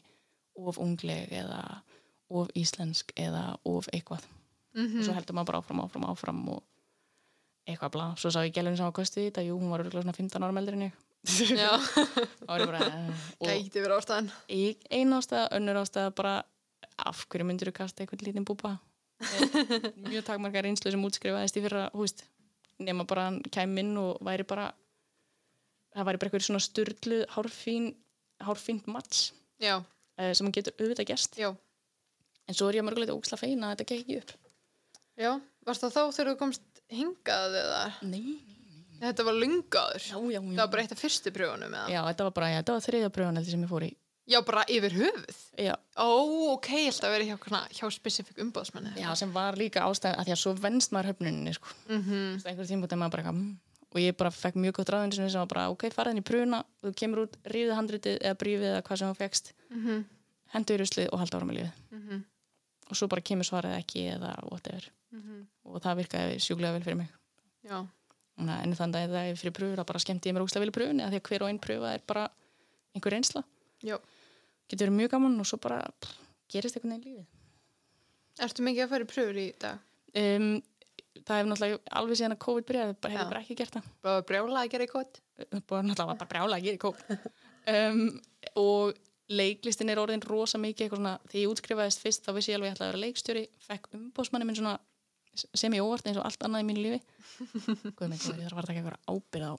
of ungleg eða of íslensk eða of eitthvað. Og svo heldur maður bara áfram, áfram, áfram og eitthvað blá, svo sá ég gælunum sem var kostið þetta, jú, hún var öruglega svona 15 ára meldur en ég. Já, eh, gæti verið ástæðan. í einu ástæða, önnur ástæða bara af hverju myndir þú kasta einhvern lítinn búba Með mjög takmarkar einslu sem útskrifaðist í fyrra húst nema bara hann kæm inn og væri bara það væri bara eitthvað svona sturlu hárfín, hárfínt mats uh, sem hann getur auðvitað gest já, en svo er ég mörguleita óksla feina að þetta gekk ekki upp. Já. Varst það þá þegar þú komst hingað eða? Nei, Þetta var lungaður já, já, já. Það var bara eitt af fyrstu eða? Já, þetta var bara, þetta var þriðja bröðan sem ég fór í. Já, bara yfir höfuð? Já, Ó, ok, ég held að vera hjá, hjá spesifik umbóðsmenni já, sem var líka ástæð að því að svo venst maður höfnuninni sko. mm -hmm. einhver tímpúti maður bara mm, og ég bara fekk mjög gott ráðin sem var bara, ok, farið inn í pröfuna og þú kemur út, rífið handritið eða brífið eða hvað sem þú fegst, Mhm. hendur í ruslið og halda ára með lífið Mhm. og svo bara kemur svarið ekki eða whatever Mhm. og það virkaði sjúklega vel fyrir mig Já. Þannig að þegar ég fyrir pröfur að bara skemmti ég mér úkslega vel í pröfunni að því að hver og einn pröfa er bara einhver reynsla Já. getur verið mjög gaman og svo bara pff, gerist veginn í lífið Ertu mikið að fara í pröfur í dag? um, það hefur náttúrulega alveg síðan að COVID byrjaði Já. hefur bara ekki gert það. Bara brjála að gera í bara náttúrulega bara brjála að gera í COVID. Um, og leiklistin er orðin rosa mikið eitthvað svona, þegar ég útskrifaðist fyrst þá vissi ég alveg að ég ætlaði að vera leikstjóri fekk umbóðsmanni minn svona sem ég óvart eins og allt annað í mínu lífi. Minn, ég þarf að taka eitthvað ábyrð á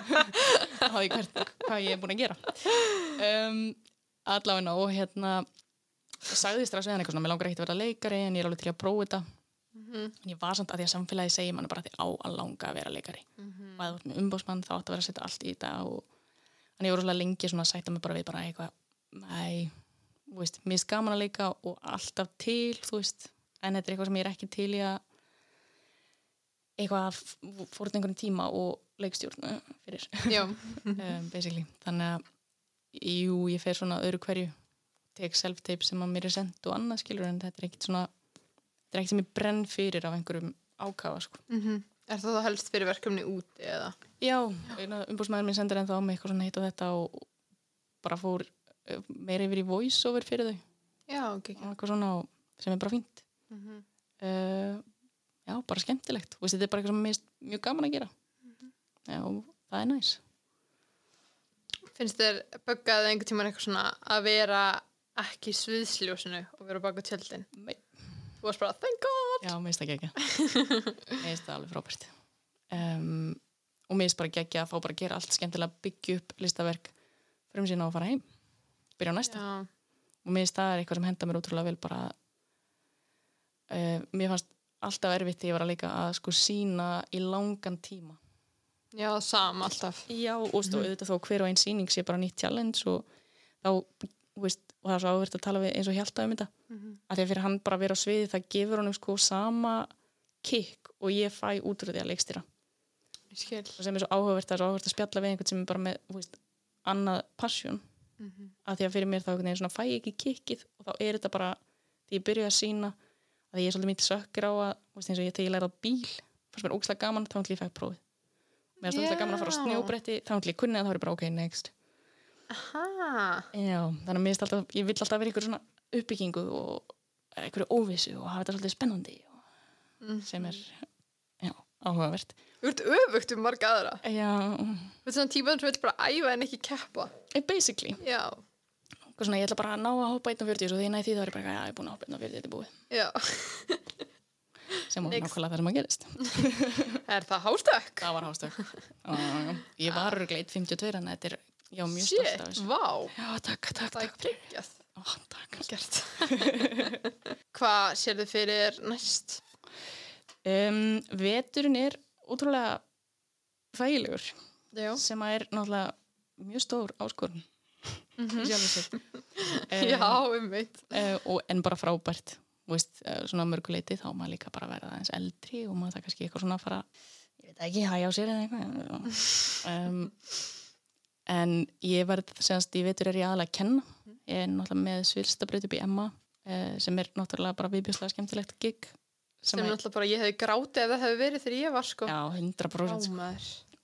á því hvert, hvað ég er búin að gera. Um, allavegna og hérna sagði strax við hann eitthvað svona, mér langar ekki að vera leikari en ég er alveg til að prófa þetta Mhm. en ég var samt að því að samfélagi segir mann bara að því á að langa að vera leikari. Mhm. og að þú ert með umbóðsmann þá átt að vera að setja allt í þetta og en ég voru svolítið lengi svona að sætta mig bara við bara eitthvað, næ þú veist, mér er gaman að leika og alltaf til, þú veist. En þetta er eitthvað sem ég er ekki til í að eitthvað að fórta einhvern tíma og leikstjórn eh, fyrir, um, basically. Þannig að, jú, ég fer svona öðru hverju, tek self-tape sem að mér er sendt og annað skilur en þetta er ekkit svona, þetta er ekkit sem ég brenn fyrir af einhverjum ákafa, sko Mhm. Er það þá helst fyrir verkefni úti eða? Já, umbúrsmæður minn sendir ennþá á mig eitthvað svona hitt og þetta og bara fór eh, meira yfir í voice-over fyrir þau Já, ok, ok. eitthvað svona sem er bara fínt Mhm. uh, Já, bara skemmtilegt og þetta er bara eitthvað sem finnst mjög gaman að gera Já, og það er næs Finnst þér böggað einhvern tímann eitthvað svona að vera ekki sviðsljósinu og vera baka tjöldin? Nei. Þú varst bara, thank god! Já, mér finnst það geggja Mér finnst það alveg frábært. Um, og mér finnst bara geggja að fá bara að gera allt skemmtilega byggja upp listaverk fyrir sína og fara heim. Byrja á næsta. Já, og mér finnst það er eitthvað sem henda mér útrúlega vel bara uh, mér fannst alltaf erfitt þegar ég var að leika að sko sína í langan tíma. Já, sama alltaf. já og stóð auðvitað þó hver og einn síning sé bara nýtt challenge og þá þú veist, og það er svo áverð að tala við eins og hjálta um þetta. Mhm. að því að fyrir hann bara að vera á sviði það gefur honum sko sama kikk og ég fæ út úr því að leikstýra. Og sem er svo áhugavert er áhugavert að spjalla við einhvern sem er bara með veist, annað passion. Mhm. að því að fyrir mér þá veginn svona fæ ekki kikkið og þá er þetta bara því ég byrja að sína að ég er svolítið mítið sökkir á að veist, eins og ég þegar ég lærði á bíl fannst mér ógslag gaman þá ætlum ég fæk prófið. Mér fannst ógslag gaman að fara á snjóbretti þá ætlum ég kunni að þá er bara ok, next Aha. Já, þannig að mér finnst alltaf, ég vill alltaf vera ykkur svona uppbyggingu og einhverju óvissu og hafa þetta svolítið spennandi og Mhm. sem er já, áhugavert Þú ert öfugt um marga aðra. Já, Þú ert svona típan sem vil bara æfa en ekki keppa. eh, basically Já, svona, ég ætla bara að ná að hoppa 1.40 og því næði því þá er ég bara, já, ég er búin að hoppa 1.40 þetta er búið, já. sem var nákvæmlega það sem að gerist Er það hástökk? Það var hástökk Ég var örglega 1.52 en þetta er, já, mjög Shit, stolt af þessu vá. Já, takk, takk, Það er takk geggjað. Ó, Takk Gert. Hvað sér þið fyrir næst? um, Veturinn er ótrúlega þægilegur Já. sem að er náttúrulega mjög stór áskorun mm -hmm. sér Já, um veit. uh, og en bara frábært Þú veist, uh, svona mörguleiti þá á maður líka bara að vera aðeins eldri og maður það kannski eitthvað svona að fara ég veit ekki, hæja á sér eða eitthvað um, en ég verð semast í vetur er ég aðalega að kenna ég er náttúrulega með svilstabraut upp í Emma uh, sem er náttúrulega bara viðbjörslega skemmtilegt gig Sem er, náttúrulega bara ég hefði grátið ef það hefði verið þegar ég var sko. já, 100% sko.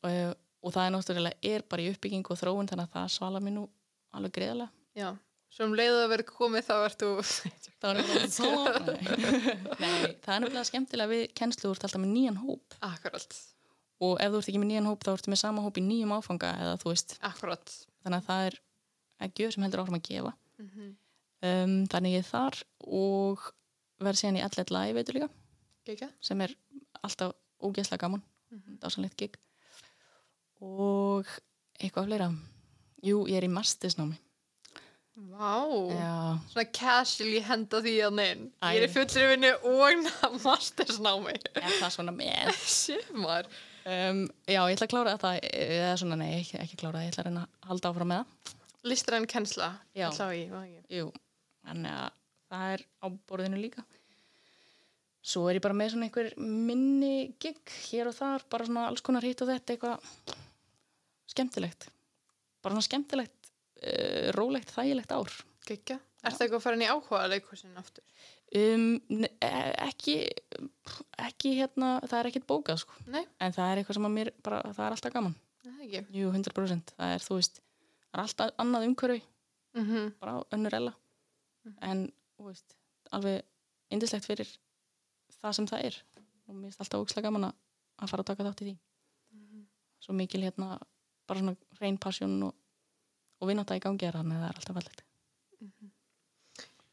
Og, og það er náttúrulega er bara í uppbygging og þróun þannig að það svala mér nú alveg greiðlega Já. Svo um leiðu að vera komið þá ert þú... það var nefnilega svala Nei, það er nefnilega skemmtilega við kennslu ert alltaf með nýjan hóp Akkurat. Og ef þú ert ekki með nýjan hóp þá ertu með sama hóp í nýjum áfanga eða þú veist, Akkurat. þannig að það er ekki sem heldur áfram að gefa Mm um, þannig ég er þar og verð síðan í allet live veitur líka Gekka. sem er alltaf ógeðslega gaman mm -hmm. dásanlegt gig og eitthvað fleira jú, ég er í mastersnámi Vá. já, Svona casually henda því að neinn. Ég er í fullri vinnu og mastersnámi. er það svona með Sjöfumar. Um, já, ég ætla að klára það eða svona, nei, ekki, ekki klára það ég ætla að reyna að halda áfram með það Listræn kennsla. Sá ég, jú, þannig að það er á borðinu líka svo er ég bara með svona einhver minni gig hér og þar, bara svona alls konar hitt og þetta, eitthvað skemmtilegt bara svona skemmtilegt uh, rólegt, þægilegt ár Gekja. Er það eitthvað að fara inn í áhuga leikursin aftur? Um, e- ekki ekki hérna, það er ekkert bókað sko. Nei, en það er eitthvað sem að mér bara, það er alltaf gaman. Er ekki. jú, 100% það er, veist, það er alltaf annað umhverfi. Mm -hmm. bara önnur ella. En, þú veist, alveg indislegt fyrir það sem það er. Og mér finnst alltaf ógislega gaman að- að fara að taka þátt í því. Svo mikil hérna, bara svona reyn passion og, og vinnata í gangi er þannig að það er alltaf vallegt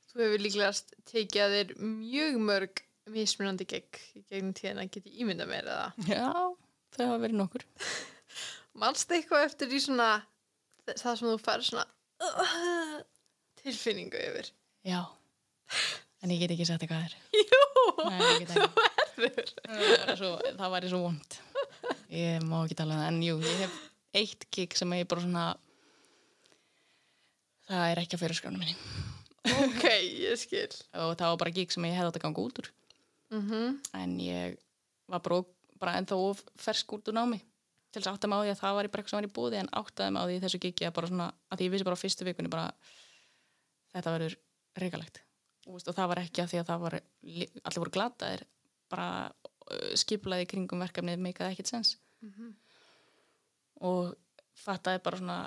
Þú hefur líklegast tekið að þér mjög mörg mismunandi gegn í gegnum tíðan að geta ímynda mér eða. já, það hafa verið nokkur. Manst eitthvað eftir í svona það sem þú fær svona uh, tilfinningu yfir? já, en ég get ekki sagt eitthvað það er Jú, Nei, ekki. verður. það væri svo, það vond. Ég má ekki tala um það. En jú, ég hef eitt gig sem ég bara svona það er ekki að fyrir skránu minni Ok, ég skil. og það var bara gig sem ég hefði átt að ganga út úr. Mm en ég var bara, bara ennþá fersk út úr námi til þess að átta mig á því að það var í eitthvað sem var í búði en áttaði mig á því þessu gigi að bara svona að því ég vissi bara á fyrstu vikunni bara þetta verður reikalegt. Og, það var ekki að því að það var allir voru glataðir bara skiplaði kringum verkefnið meikaði ekkert sens. Og fattaði bara svona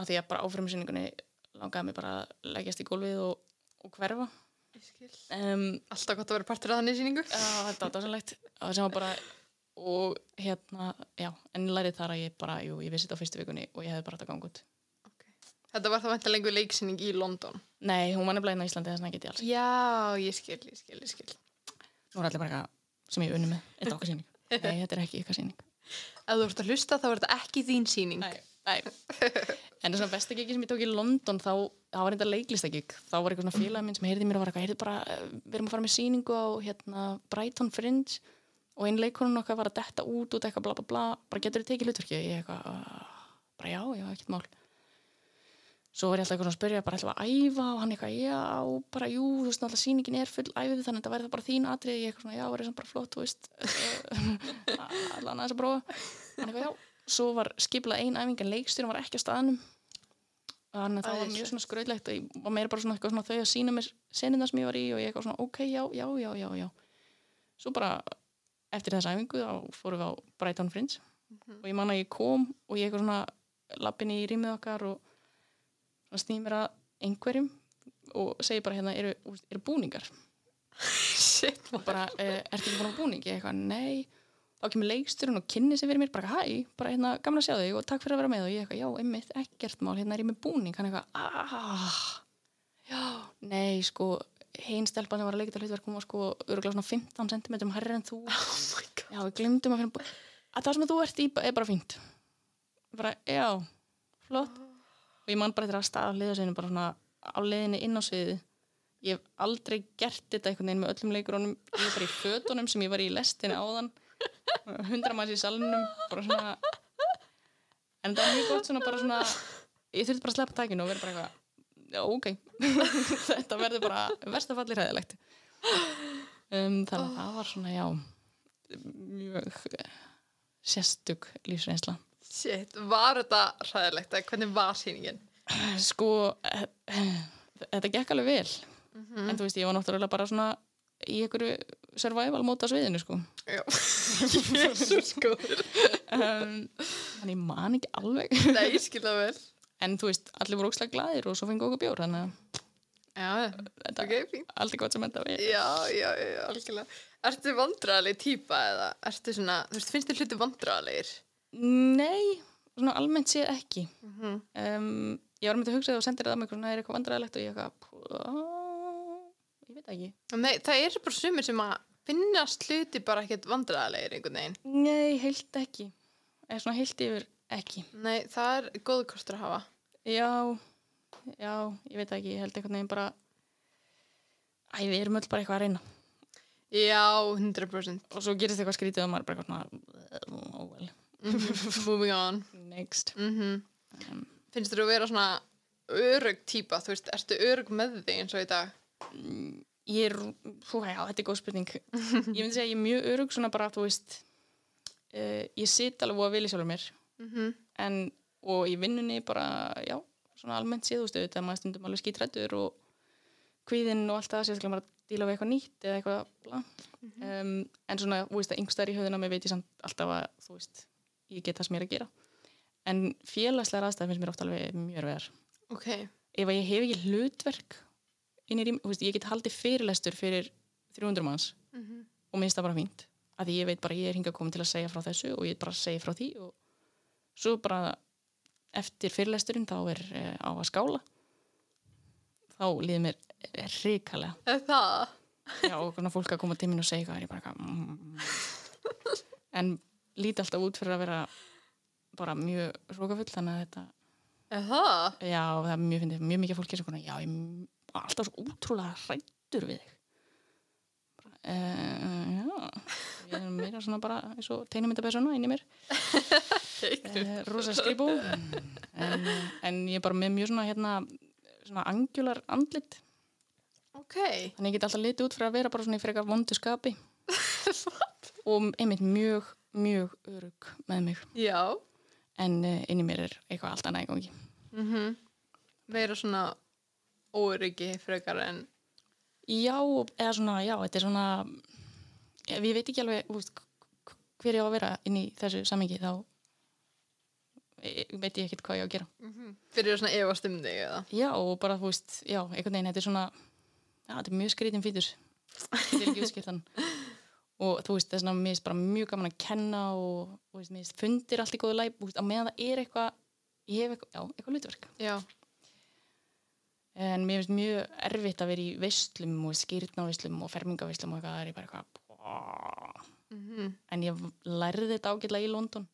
að því að bara áframsynningunni langaði mig bara að leggjast í gólfið og, og hverfa um, Alltaf gott að vera partur af þannig síningu. Já, þetta var dásanlegt og sem var bara og hérna, já, en lærið þar að ég bara, jú, ég vissi þetta á fyrstu vikunni og ég hefði bara þetta gangut. Þetta var það vantilega einhver leiksýning í London. Nei, hún var nefnilega inn á Íslandi þess vegna get ég alls. Já, ég skil, ég skil, ég skil. Nú er allir bara eitthvað sem ég unni með, þetta er okkar síning. Nei, þetta er ekki ykkar síning. Ef þú ert að hlusta þá er þetta ekki þín síning. Nei. En þess að besta gigi sem ég tók í London þá, það var þetta leiklistakig. Þá var eitthvað svona félag minn sem heyrði mér og var eitthvað, bara, eh, við erum að fara með síningu á hérna Brighton Fringe. Og einn leikonun okkar var að detta út út eitthvað bla bla bla, bara getur þið tekið hlutverki ég eitthvað, "Ah, bara já, já, ekkert mál. Svo var ég alltaf eitthvað svona að spyrja bara ætla að æfa? Og hann eitthvað, já, bara jú þú veist, alltaf sýningin er full æfið þannig að þetta væri það bara þín atrið, ég eitthvað svona, já, verið samt bara flott þú veist, allan aðeins að prófa. Hann eitthvað, já, svo var skipilað ein æfing en leikstjórin var ekki á staðnum. Þannig að það var mjög svona skrautlegt og ég var meira bara svona, eitthvað svona þau að sína mér senina sem ég var í og ég eitthvað svona, ok, já, já, já, já, já. Svo bara eftir þessa æfingu þá fórum við á Brighton Fringe og ég man að ég kom og ég eitthvað svona lappin í rýmið okkar og svona snýð mér að einhverjum og segi bara hérna, eru, eru búningar? Shit, og bara, eh, ertu ekki búin á búning? Ég eitthvað, nei þá kemur leiksturinn og kynni sig fyrir mér bara, hæ, bara hérna, gaman að sjá þig og takk fyrir að vera með. Og ég eitthvað, já, einmitt, ekkert mál hérna er ég með búning, hann eitthvað, ah já, nei, sko hinn stelpa sem var að leika þetta hlutverk hún var sko örgulega svona 15 cm herri en þú. Oh my god. já, við glemdum að finna bú- að það sem þú ert í er bara fínt. Bara, já, flott. Og ég man bara þetta að staða á liðasinu bara svona á leiðinni inn á sviði ég hef aldrei gert þetta einhvern veginn með öllum leikurónum ég bara í fötunum sem ég var í lestinni áðan hundra manns í salnum bara svona. En það er mjög gott svona bara svona ég þurfti bara að sleppa takinu og vera bara eitthvað já, ok. Þetta verður bara verstafalli hræðilegt. Um, þannig að það var svona, já mjög eh, sérstök lífsreynsla. Shit, var þetta ræðilegt? Hvernig var sýningin? sko eh, eh, þetta gekk alveg vel. En þú veist, ég var náttúrulega bara svona í einhverju survival móta sviðinu sko Já. Jésús góður. um, þannig man ekki alveg Nei, ég skil það vel. en þú veist, allir voru ókslega glæðir og svo fengi okkur bjór þannig að þetta ok, fínt. aldrei gott sem enda við Já, já, já, algjörlega. Ertu vandræðaleg típa eða ertu svona, þú veist, finnst þér hluti vandræðalegir? nei, svona almennt séð ekki Mm um, ég var með að hugsa það og sendir það á mig svona er eitthvað vandræðilegt og ég eitthvað "Ah, ég veit ekki Nei, það er bara sumir sem að finnast hluti bara ekkert vandræðalegir einhvern veginn. nei, heilt ekki eða svona heilt yfir ekki Nei, það er góðu kostur að hafa. já, já, ég veit ekki ég held einhvern veginn bara æ, við erum öll bara eitthvað að reyna Já, 100%. og svo gerist eitthvað skrítið og maður bara eitthvað svona oh well, Moving on. next Mm um, Finnst þér að vera svona örug típa, þú veist, ertu örug með þig eins og í dag? Ég er, hú, já, þetta er góð spurning. Ég myndi segja að ég er mjög örug svona bara, þú veist, uh, ég sit alveg að vilja sjálfur mér, Mhm. en, og í vinnunni bara, já, svona almennt séð, þú veist, auðvitað maður stundum alveg skítrættur og kvíðinn og allt það, sérstaklega maður að díla við eitthvað nýtt eða eitthvað, bla. um, en svona, þú veist, að yngstæðar í höfðuna mér veit ég samt alltaf að, þú veist, ég get það sem ég er að gera. En félagslega aðstæðar finnst mér oft alveg mjög verðar Ok, ef að ég hef ekki hlutverk inn í rým, veist, ég get haldið fyrirlestur fyrir 300 manns Mhm. og minnst það bara fínt að því ég veit bara ég er hingað komin til að segja frá þessu og ég bara segja frá því og svo bara eftir fyrirlesturinn þá er uh, á að skála þá líður mér ríkalega er það? já, og fólk að koma til mín og segja hvað er ég bara mm. en líti alltaf út fyrir að vera bara mjög rókafull þannig að þetta Er það? Já, það er mjög mjög mikið fólki sem konar, já, ég er alltaf svo útrúlega hrættur við þig. Uh, já, ég er meira svona bara eins og teinumyndabæsuna inn í mér, uh, rosa skrifbú, en, en ég er bara með mjög svona, hérna, svona angjular andlit, Ok, þannig ég get alltaf litið út fyrir að vera bara svona í frekar vondu skapi. Og einmitt mjög, mjög örug með mig, já. en uh, inn í mér er eitthvað allt annað í gangi. Mm Meira svona óryggi frekar en Já, eða svona, já, þetta er svona ég veit ekki alveg k- hver ég á að vera inn í þessu samingi þá veit ég ekkert hvað ég á að gera. Fyrir svona efast um þig eða? Já, og bara, þú veist, já, einhvern veginn þetta er svona, já, þetta er mjög skrítin fýtur þetta er ekki útskiptan og þú veist, það er svona, mér finnst bara mjög gaman að kenna og, þú veist, mér fundir allt í góðu læp, veist, á meðan það er eitthvað ég hef eitthvað, já, eitthvað hlutverk. Já, en mér finnst mjög erfitt að vera í veislum og skýrnavislum og fermingaveislum og eitthvað, það er ég bara eitthvað mm en ég lærði þetta ágætlega í London.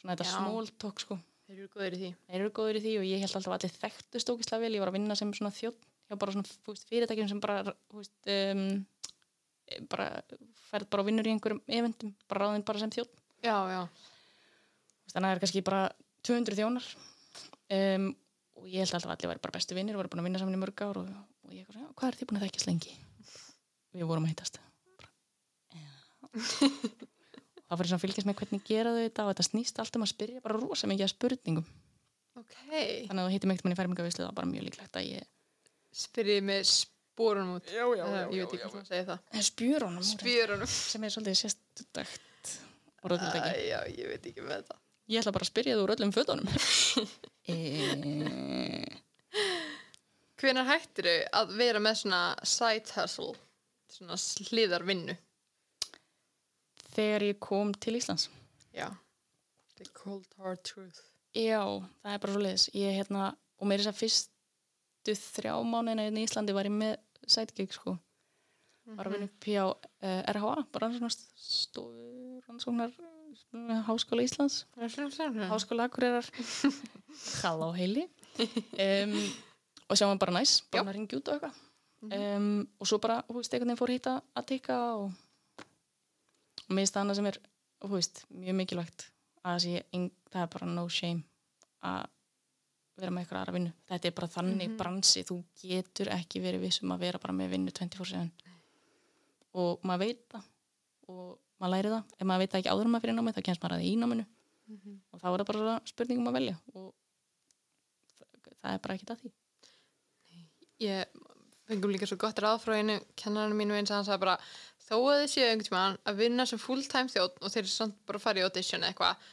Svona þetta talk sko. Þeir eru góðir í því. Þeir eru góður í því og ég held alltaf allir þekktust ógislega vel, ég var að vinna sem svona þjótt hjá bara svona veist, fyrirtækjum sem bara veist, um, bara ferð bara og vinnur í einhverjum eventum, bara ráðin bara sem þjótt Já, já, þannig að það er kannski bara 200 þjónar. Um, og ég held alltaf að allir væri bara bestu vinnir, voru búin að vinna saman í mörg ár og, og ég eitthvað, svona, "Já, hvað er þið búin að þekkjast lengi? Við vorum að hittast. "Já." þá fyrir svona að fylgjast með hvernig gera þau þetta og þetta snýst allt um að spyrja bara rosa mikið að spurningum. Ok. Þannig að þú hittir mig ekkert mann í fermingavislu það er bara mjög líklegt að ég Spyrjið með spórunum út. Já, já, Eða, Ég veit ekki hvað það segja það. Spjörunum Spjörunum. sem er svolítið sérstudagt orðutildagi Æ, Já, ég ætla bara að spyrja þú úr öllum fötunum. E Hvenær hættir þau að vera með svona side hustle svona sliðar vinnu þegar ég kom til Íslands. Já. The cold hard truth. Já, það er bara svo leiðis. Ég hérna, og mér er þess að fyrstu þrjá mánuðina hérna í Íslandi var ég með sidekick, sko. Var að vinna upp hjá uh, RHA, bara rannsóknar, rannsóknar uh, Háskóla Íslands, Háskóla Akureyrar, Halló heili. Um, og sjá maður bara næs, bara að ringja út og eitthvað. Um, og svo bara, hú veist, einhvern veginn fór hitta að tikka og, og mér finnst það annað sem er, hú veist, mjög mikilvægt að það sé, það er bara no shame að vera með eitthvað aðra vinnu. Þetta er bara þannig bransi, þú getur ekki verið vissum að vera bara með vinnu 24-7 og maður veit það. Og maður læri það. Ef maður veit það ekki áður maður fyrir námið, þá kemst maður að því í náminu og þá er það bara spurningum að velja og það, það er bara ekki það því. Ég fengum líka svo gott ráð frá einu kennarinn mínu eins að hann sagði bara þó að þið séu einhvern tímann að vinna sem full-time þjótt og þeir eru samt bara að fara í audition eitthvað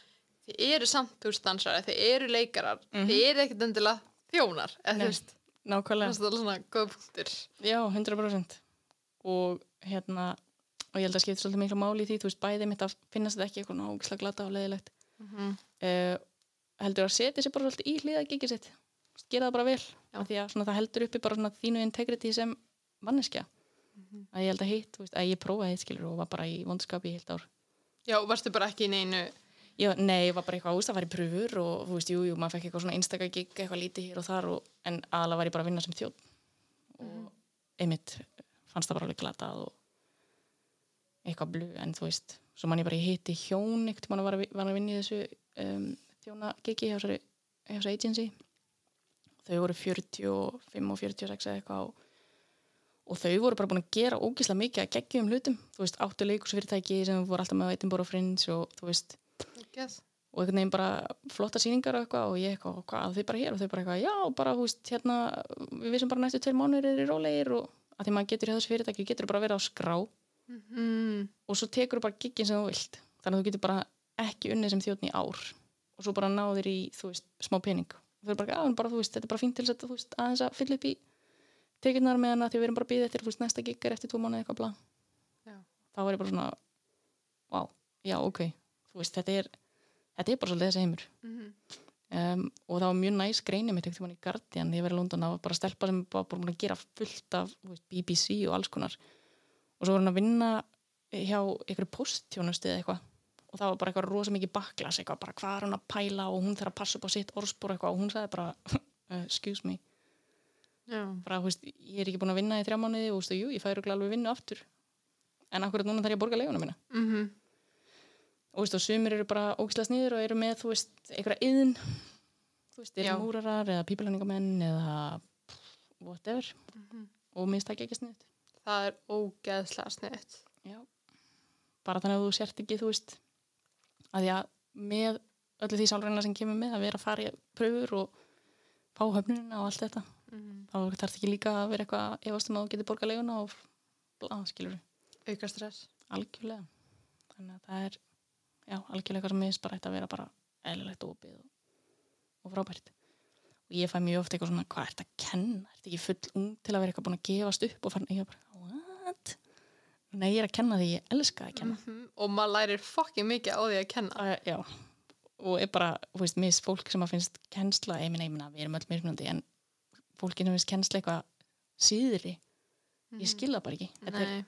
þið eru samt þú veist dansari, þið eru leikarar þið eru ekkert endilega þjónar Nei. veist, það Nákvæmlega. er svona góð punktur Já, 100% og hérna og ég held að skipta svolítið miklu máli í því þú veist bæði mitt að finnast þetta ekki eitthvað nágislega glata og leiðilegt. Mhm. uh, heldur að setja sér bara svolítið í hlýða gigið sitt. Gera það bara vel. Að svona, það heldur uppi bara svona þínu integrity sem manneskja. Að ég held að hitt, þú veist, að ég prófaði hitt skilur og var bara í vondskapi í heilt ár. Já, varstu bara ekki í neinu Já, nei, ég var bara eitthvað úst að fara í pröfur og þú veist, jú, jú, maður fekk eitthvað svona einstaka gig, eitthvað lítið hér og þar og, en aðalega var ég bara að vinna sem þjóð og einmitt fannst það bara alveg glatað og eitthvað blu, en þú veist svo mann ég bara hitti hjón eitthvað mann var, að að vinna í þessu um, þjóna gigi hjá þessari agency. Þau voru 45 og 46 eða eitthvað og, og þau voru bara búin að gera ógislega mikið að geggjum hlutum, þú veist, áttu leikusfyrirtæki sem voru alltaf með Edinburgh Fringe og þú veist, Yes. og einhvern veginn bara flotta sýningar og eitthvað og ég eitthvað, hvað, þau bara hér? Og þau bara eitthvað, já, bara, þú veist, hérna við vissum bara næstu tveir mánuðir er í rólegir og að því maður getur í þessu fyrirtæki, getur bara að vera á skrá Mm. og svo tekur þú bara giggin sem þú vilt. Þannig að þú getur bara ekki unnið sem þjóðn í ár. Og svo bara náðir í, þú veist, smá pening. Og þau eru bara, já, bara, þú veist, þetta er bara fínt til þess að, þú veist, aðeins að fylla upp í tekjurnar með hana því við erum bara að býða eftir, þú veist, næsta gigg er eftir tvo mánuði eitthvað bla. Já. þá var ég bara svona, vá, já, ok. Þú veist, þetta er þetta er bara svolítið þessi heimur. Mhm. um, og það var mjög næs greini mitt ekkert í Guardian, þegar ég verið í London var bara stelpa sem bara búin að gera fullt af veist, BBC og alls konar og svo var hann að vinna hjá einhverju posttjónustu eða eitthvað. Og það var bara eitthvað rosa mikið baklas eitthvað, bara hvað er hann að pæla? Og hún þarf að passa upp á sitt orðspor eitthvað. Og hún sagði bara uh, excuse me, Já. bara, þú veist, ég er ekki búin að vinna í þrjá mánuði og þú veist, jú, ég færi alveg vinnu aftur. En akkurat núna þarf ég að borga leiguna mína. Mhm. og þú veist, og sumir eru bara ógislega sniður og eru með, þú veist, einhverja yðn þú veist, eru múrarar eða pípilæningamenn eða whatever. Og minnst það ekki sniðut Það er ógeðslega sniðt. Já. bara þannig að þú sért ekki, þú veist að að með öllu því sálræna sem kemur með að vera að fara í pröfur og fá höfnunina og allt þetta Mm. þá þarf ekki líka að vera eitthvað efast um að þú getur borgað leiguna og bla, skilur Auka stress. algjörlega þannig að það er já, algjörlega eitthvað sem minnst bara ætti að vera bara eðlilegt opið og, og frábært og ég fæ mjög oft eitthvað svona hvað ert að kenna, ert ekki full ung til að vera eitthvað búin að gefast upp og fann ég bara? Nei, ég er að kenna því ég elska að kenna. Mhm. Og maður lærir fucking mikið á því að kenna. uh, já, og er bara þú veist, mis fólk sem að finnst kennsla ég minna, ég minna, við erum öll mismunandi en fólki sem finnst kennsla eitthvað síðri, ég skil það bara ekki. Þetta er Nei.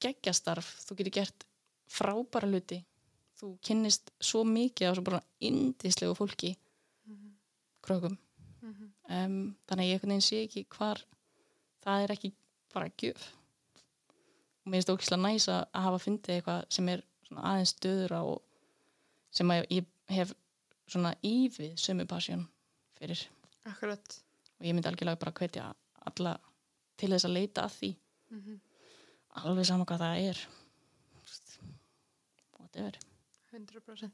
geggjastarf, þú getur gert frábæra hluti. Þú kynnist svo mikið á svo bara indislegu fólki. Krökum Mhm. um, þannig að ég sé ekki hvar það er ekki bara gjöf og mér finnst það ókvæslega næs að hafa fundið eitthvað sem er aðeins stöður og sem að ég hef svona ívið sömu pasjón fyrir Akkurat. og ég myndi algjörlega bara hvetja alla til þess að leita að því Mhm. alveg sama hvað það er whatever 100%.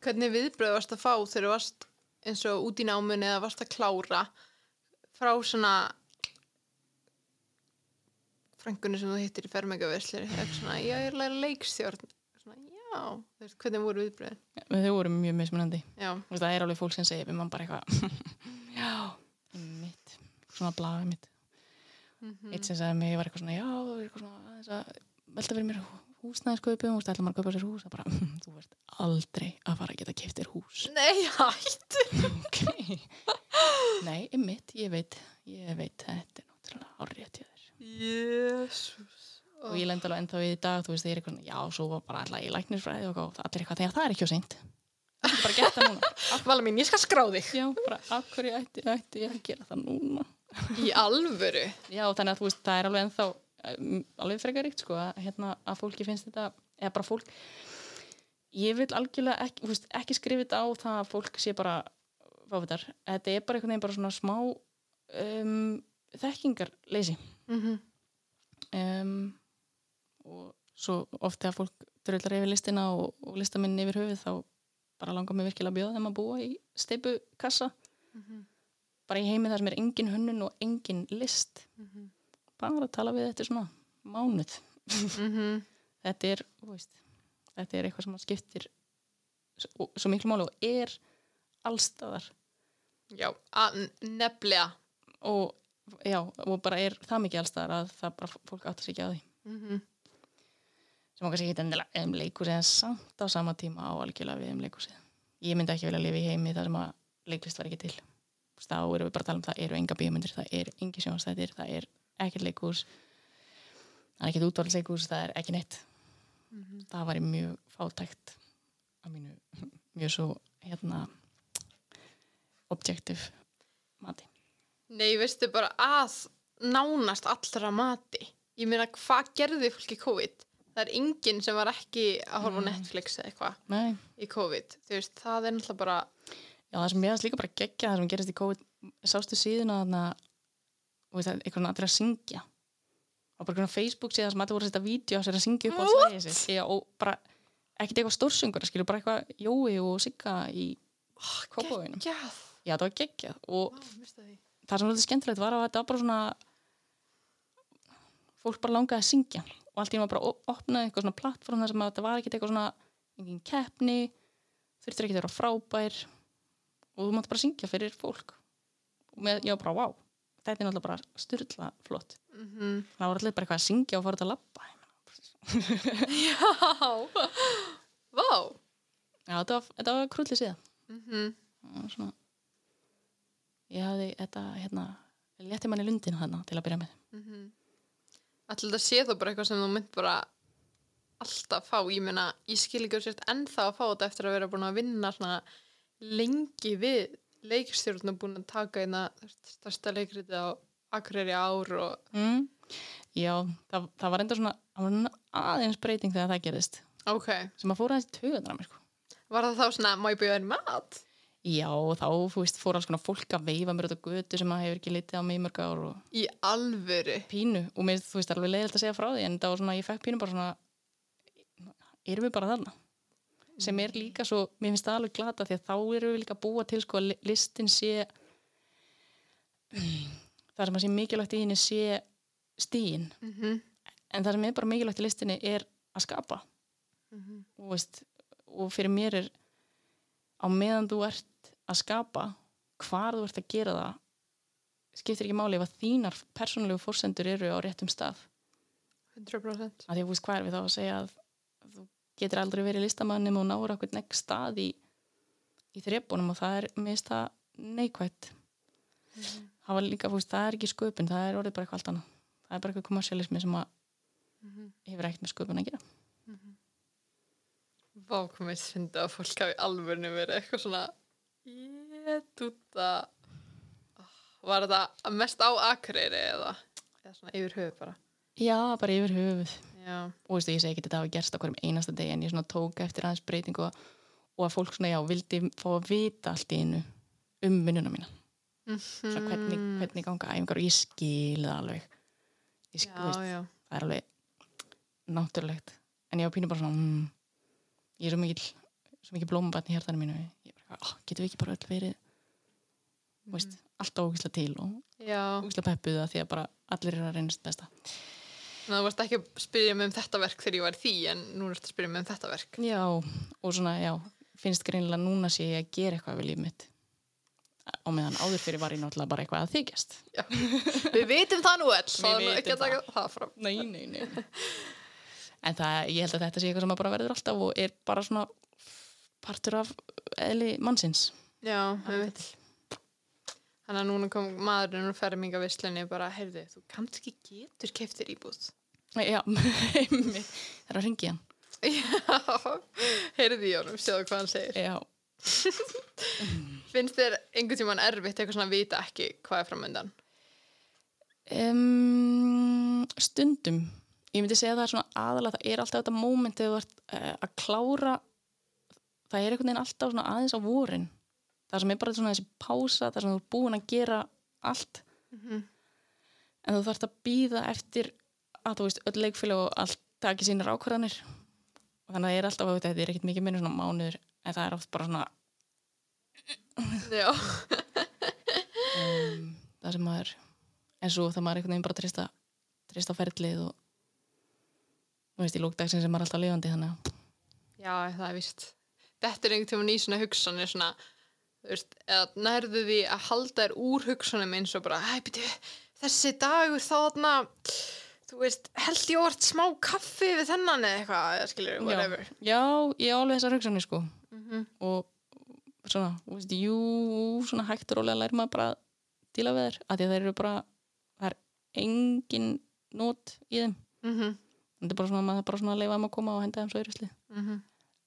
Hvernig viðbröð varst að fá þegar þú varst eins og út í námunni eða varst að klára frá svona frængunni sem þú hittir í fermingaveslir eitthvað svona, já, ég er læra leikstjórn. Svona, já, þú veist, hvernig voru viðbröðin Men þau voru mjög mismunandi. Já, það er alveg fólk sem segir við mann bara eitthvað já, mitt svona blaga mitt. Mhm. eitt sem sagði mig, ég var eitthvað svona já, er eitthvað svona aðeins að velta fyrir mér húsnæðiskaupið, þú veist, ætla maður að kaupa sér hús. Bara, þú veist aldrei að fara að geta keift þér hús. Nei, hættu ok. Nei, mitt, ég veit ég veit, þetta er náttúrulega árið til þér jésús og ég lendi alveg ennþá við í dag, þú veist, þeir eru eitthvað svona, já, svo var bara alltaf í læknisfræði og eitthvað, allir eitthvað, þegar það er ekki á seint. Bara gett það núna. Vala mín, ég skal skrá þig. Já, bara, af hverju ætti, ætti ég að gera það núna? Í alvöru? Já, þannig að þú veist, það er alveg ennþá um, alveg frekar ríkt, sko, að, hérna, að fólki finnst þetta, eða bara fólk ég vil algjörlega ekki, veist, ekki skrifa þetta á það að fólk sé bara fávitar, þetta er bara einhvern veginn bara svona smá um, þekkingarleysi. Mm -hmm. Um, og svo oft þegar fólk dröðlar yfir listina og, og listaminn yfir höfuð þá bara langar mig virkilega að bjóða þeim að búa í steipukassa. Bara í heimi þar sem er engin hönnun og engin list. Bara að tala við þetta svona mánuð. Þetta er, veist þetta er eitthvað sem að skiptir svo, svo miklu máli og er allstaðar já, að, nefnilega. Og, já, og bara er það mikið allstaðar að það bara fólk átt að sig ekki að því. Mm sem okkar sé ekki endilega um leikursi en samt á sama tíma á algjörlega við um leikursi ég myndi ekki vilja lifa í heimi þar sem að leiklist var ekki til. Þá erum við bara að tala um það eru enga bíómyndir, það er engi sjónstættir það er ekkert leikús það er ekkert útvaldsleikús, það er ekki neitt. Það var mjög fátækt að mínu mjög svo hérna objektiv mati Nei, veistu bara að nánast allra mati. Ég meina, hvað gerði fólk í COVID? Það er enginn sem var ekki að horfa á Netflix eða eitthvað í COVID. Þú veist, það er náttúrulega bara, Já, það sem ég aðeins líka bara geggja það sem gerist í COVID sástu og veist, eitthvað allir að syngja og bara svona Facebook síðan sem allir voru að setja vídeo á sér að syngja upp á slæði sér Já, og bara ekkert eitthvað stórsungur skilur bara eitthvað Jói og Sigga í kópavöginum Geggjað. Já, það var geggjað og því. Það sem var þetta skemmtilegt var að þetta var bara svona fólk bara langaði að syngja og allt í var bara opnaði eitthvað svona plattform þar sem að þetta var ekkert eitthvað svona engin keppni, þurftir ekki að vera frábær og þú mátti bara syngja fyrir fólk og með, ég var bara, wow, þetta er náttúrulega bara styrla flott Mhm. það var allir bara eitthvað að syngja og fara út að labba Já. Vá. já, þetta var, var krulli síðan Mhm. Það var svona ég hafði þetta, hérna létti manni lundin þarna til að byrja með Mhm. Ætli þetta sé þá bara eitthvað sem þú mynd bara alltaf fá, ég meina ég skil ekki að sért ennþá að fá þetta eftir að vera búin að vinna svona lengi við leikstjórnum búin að taka eina stærsta leikriti á Akureyri ár og mm. Já, það, það var enda svona, það var aðeins breyting þegar það gerist ok, sem að fóra aðeins í töðunar mér sko. var það þá svona má ég bjóða þér mat? Já, þá veist, fór alls konar fólk að veifa mér út á götu sem að hefur ekki litið á mig í mörg ár og Í alvöru pínu og mér, þú veist, alveg leiðilegt að segja frá því en var svona, ég fekk pínu bara svona erum við bara þarna sem er líka svo, mér finnst það alveg glata því að þá erum við líka búa til sko að li- listin sé það sem að sé mikilvægt í henni sé stíin mm -hmm. en það sem er bara mikilvægt í listinni er að skapa Mhm. og, veist, og fyrir mér er á meðan þú ert að skapa hvar þú ert að gera það skiptir ekki máli ef að þínar persónulegu fórsendur eru á réttum stað. 100% að því að þú veist hvað er við þá að segja að þú getur aldrei verið listamannum og náður okkur nekk stað í, í þrepunum og það er mist það neikvætt. Það var líka, veist, það er ekki sköpun það er orðið bara eitthvað allt annað. Það er bara eitthvað kommersialismi sem að Mhm. hefur ekkert með sköpun að gera Vá, komið finna að fólk hafi alvörinu verið eitthvað svona ég dúta Var þetta mest á Akureyri eða, eða svona yfir höfu bara? Já, bara yfir höfuð. Já, og veistu, ég segi ekki að þetta hafi gerst á hverjum einasta degi en ég svona tók eftir aðeins breytingu og, og að fólk svona, já, vildi fá að vita allt í einu um vinnuna mína. Svo hvernig, hvernig ganga æfingar og ég skil það alveg. Ég skil, já, veist, já. það er alveg náttúrulegt. En ég var pínu bara svona mm, ég er svo mikil, svo mikil blómabatn í hjartanum mínu. Oh, getum við ekki bara öll verið mm. veist, alltaf ógislega til og Já, ógislega peppuð það því að bara allir eru að reynast besta. Þannig að þú varst ekki að spyrja mig um þetta verk þegar ég var því en nú ertu að spyrja mig um þetta verk. Já, og svona, já, finnst greinilega núna sé ég að gera eitthvað við líf mitt. Og meðan áður fyrir var ég náttúrulega bara eitthvað að þykjast. Við vitum það nú öll Við Það taka það fram. Nei, nei, nei En það, ég held að þetta sé eitthvað sem bara verður alltaf og er bara svona partur af eðli mannsins. Já, við veit Þannig að núna kom maðurinn og ferminga visslunni bara, heyrðu, þú kannski getur keftir íbúð. Já, það er að ringi hann. Já, heyrðu í honum, sjáðu hvað hann segir. Já, Finnst þér einhvern tímann erfitt eitthvað svona að vita ekki hvað er framöndan? um, stundum ég myndi segja að það er svona aðalega það er alltaf þetta moment þegar þú ert uh, að klára það er einhvern veginn alltaf svona aðeins á vorin. Það sem er bara svona þessi pása það sem þú ert búin að gera allt. Mhm. en þú þarft að býða eftir að þú veist öll leikfélag og allt taki sínir ákvarðanir. Og þannig að það er alltaf að þetta er ekkert mikið minni svona mánuður en það er oft bara svona Já, um, það sem maður en svo það maður einhvern veginn bara trista trista ferlið og þú veist í lókdagsinn sem er alltaf lifandi þannig já, það er víst. Þetta er einhvern tímann í svona hugsanir svona, þú veist, eða nærðu því að halda þér úr hugsanum eins og bara, hæ, byrju, þessi dagur þarna, þú veist, held ég orð smá kaffi við þennan eða eitthvað, eða skilur, whatever. já, já, ég á alveg þessar hugsanir sko. Mhm. og svona, þú veist, jú svona hægt og rólega læri maður bara díla við þær, að því að þeir eru bara það er engin nót í þeim. Mhm, þetta er bara svona, maður er bara svona að leifa þeim að koma og henda þeim svo í rusli mhm.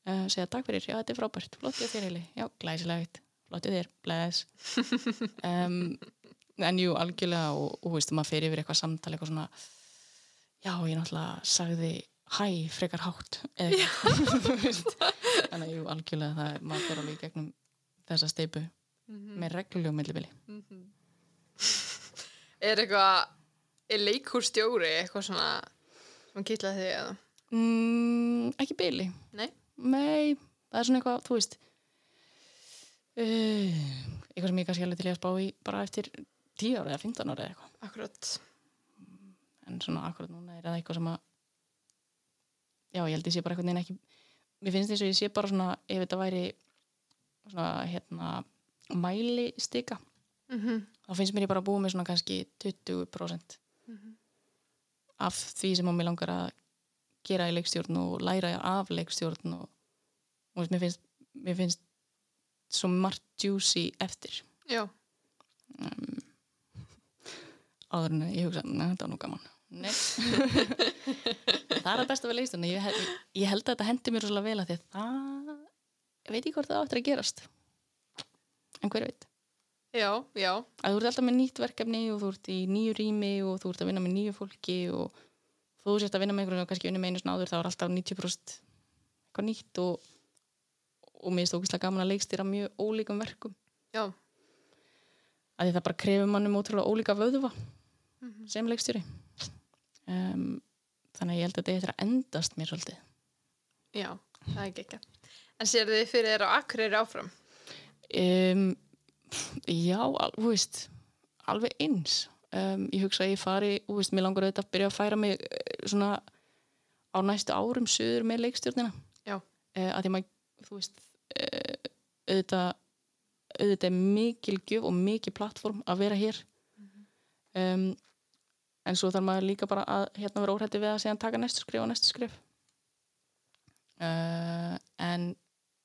uh, segja takk fyrir, já þetta er frábært. Flott hjá þér heili, já glæsilegt. Flott hjá þér, bless. Um, en jú, algjörlega og, og veist, maður fer yfir eitthvað samtal eitthvað svona já, ég náttúrulega sagði hæ, frekar hátt þannig að jú, algjörlega það er, maður fer alveg í gegnum þessa steipu Mhm. með reglulegu millibili. Mhm. Er eitthvað er leikhúrstjóri eitthvað svona sem kýtlaði þig eða? mm, ekki byli Nei? Nei, það er svona eitthvað, þú veist uh, eitthvað sem ég kannski alveg til að spá í bara eftir 10 ára eða 15 ára eða eitthvað Akkurat. en svona akkurat núna er það eitthvað sem að já, ég held ég sé bara eitthvað neina ekki mér finnst þess að ég sé bara svona ef þetta væri svona hérna mæli stika Mm þá finnst mér ég bara að búa með svona kannski 20% Mhm. Af því sem að mér langar að gera í leikstjórn og læra af leikstjórn og, og mér, finnst, mér finnst svo margt juicy eftir. Já. um, áður en ég hugsa neða, þetta var nú gaman. Það er að besta við leikstjórn ég, ég held að þetta hendi mér svolítið vel að því að það ég veit ekki hvort það áttur að gerast. En hver veit Já, já. að þú ert alltaf með nýtt verkefni og þú ert í nýju rými og þú ert að vinna með nýju fólki og þú sérst að vinna með einhverjum og kannski unni með einu svona áður þá er alltaf 90% eitthvað nýtt og, og mér er stókislega gaman að leikstýra mjög ólíkum verkum Já. að því það bara krefur mannum ótrúlega ólíka vöðva Mhm. sem leikstýri um, þannig að ég held að þetta er að endast mér svolítið Já, það er ekki ekki. En sér þið fyrir þér á Akureyri áfram? um, já, þú veist alveg eins. Um, ég hugsa að ég fari, þú veist, mér langar auðvitað að byrja að færa mig eh, svona á næstu árum söður með leikstjórnina. Já. uh, að því maður, þú veist uh, auðvitað auðvitað er mikil gjöf og mikil plattform að vera hér. Um, en svo þarf maður líka bara að hérna vera óhrætti við að segja taka næstu skrif og næstu skrif uh, en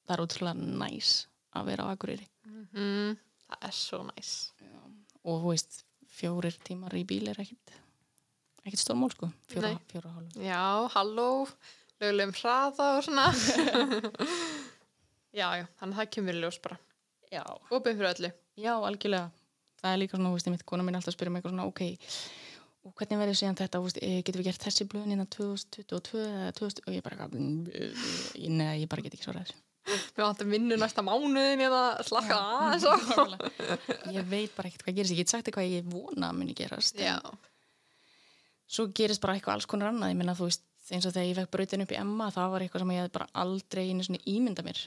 það er útrúlega næs að vera á Akureyri. Mm, það er svo næs. og þú veist, fjórir tímar í bíl er ekkit ekkit stórmál sko, fjóra, fjóra hálf Já, halló, lögulegum hraða og svona. já, já, þannig að það kemur ljós bara. já. Opið fyrir öllu. já, algjörlega það er líka svona, þú veist, mitt kona mín alltaf að spyrja mig eitthvað svona, ok, og hvernig verður síðan þetta, veist, eh, getum við gert þessi blöðin innan 2022 eða 2000 og ég bara, nei, ég bara get ekki svarað þessu Við vantum vinnu næsta mánuðin eða á. Nákvæmlega. ég veit bara ekkert hvað gerist, ég get sagt eitthvað ég vona að muni gerast svo gerist bara eitthvað alls konar annað. Ég minna þú veist, eins og þegar ég fekk brautin upp í Emma það var eitthvað sem ég bara aldrei einu svona ímynda mér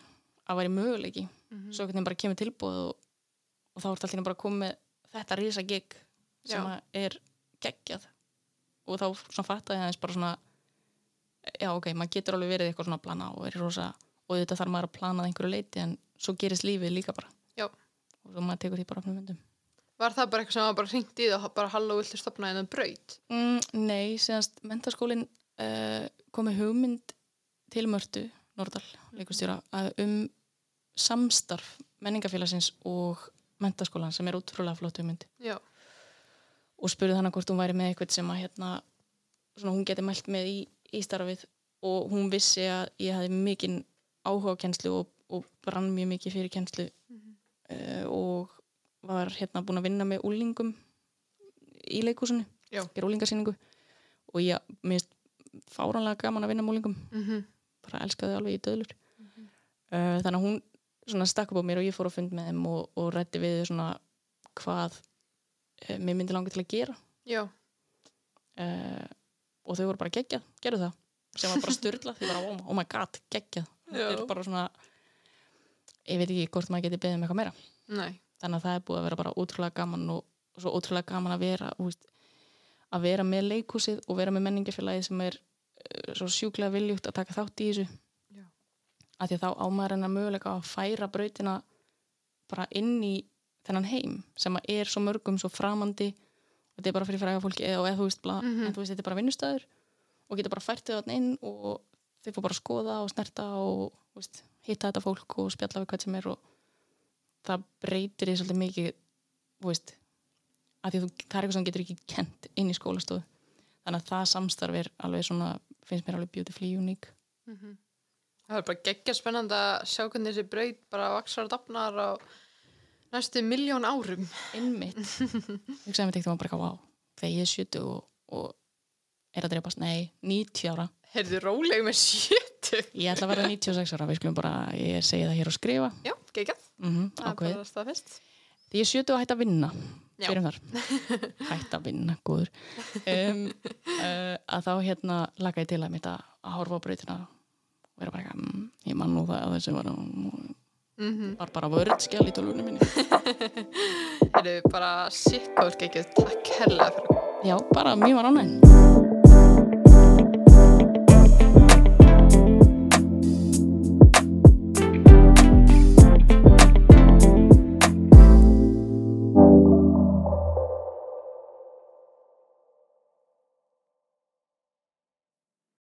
að væri möguleiki. Svo hvernig bara kemur tilbúð og, og þá er alltaf bara komið þetta risa gig sem að er geggjað. Og þá svona fattaði aðeins bara svona já ok, maður getur alveg verið eitthvað svona að plana og verið rosa og þetta þarf maður að plana einhverju leiti en svo gerist lífið líka bara. Já. og svo maður tekur því bara opnum myndum. Var það bara eitthvað sem var bara hringt í það og bara halló, viltu stopna einhvern braut? Mm, nei, síðanst mentaskólinn uh, komi hugmynd til Mörtu, Nordal, leikustjóra, um samstarf menningafélagsins og mentaskólan sem er útrúlega flott hugmynd. Já, og spurði hana hvort hún væri með eitthvað sem að hérna, svona hún geti mælt með í, í starfið. Og hún vissi að ég hafði mikinn áhuga á kennslu og, og brann mjög mikið fyrir kennslu uh, og var hérna búin að vinna með úlingum í leikúsinu gera úlingasýningu og ég minnst fáránlega gaman að vinna með úlingum mm bara elskaði alveg í döðlur. Uh, þannig að hún svona stakk upp á mér og ég fór að fund með þeim og, og rætti við þau svona hvað uh, mér myndi langa til að gera. Já, og þau voru bara geggjað, gerðu það. Sem var bara styrla, því bara oh my- oh my god, geggjað þetta er bara svona ég veit ekki hvort maður geti beðið um eitthvað meira. Nei, þannig að það er búið að vera bara ótrúlega gaman og, og svo ótrúlega gaman að vera veist, að vera með leikhúsið og vera með menningafélagið sem er uh, svo sjúklega viljugt að taka þátt í þessu. Já. að því að þá ámaður hennar möguleika að færa brautina bara inn í þennan heim sem að er svo mörgum svo framandi. Og þetta er bara fyrir fræga fólki eða, eða þú veist, bla, Mhm. en þú veist, þetta er bara vinnustæður og geta bara fært þau inn og þau fór bara að skoða og snerta og veist, hitta þetta fólk og spjalla við hvað sem er og það breytir því svolítið mikið veist að því þú, það er eitthvað sem getur ekki kent inn í skólastofu. Þannig að það samstarf er alveg svona finnst mér alveg beautifully unique. Það er bara geggja spennandi að sjá hvernig þessi braut bara vaksar og dafnar á næstu miljón árum. innmitt þegar ég er 70 og, og er að dreipast, nei, 90 ára Heyrðu róleg með sjötu. ég ætla að vera 96 ára, við skulum bara ég segi það hér og skrifa. Já, geggjað. mm Það er bara staðfest. því ég 70 og hætti að vinna. Byrjum þar. Hætt að vinna, góður. Um, uh, að þá hérna laka ég til að mitt að að horfa á breytina og vera bara eitthvað, mm, ég man nú það að þessi var, Mhm. var bara vörðskjál í tólunum minni. Er bara ert ekki takk hella fyrir já, bara mjög var ánægn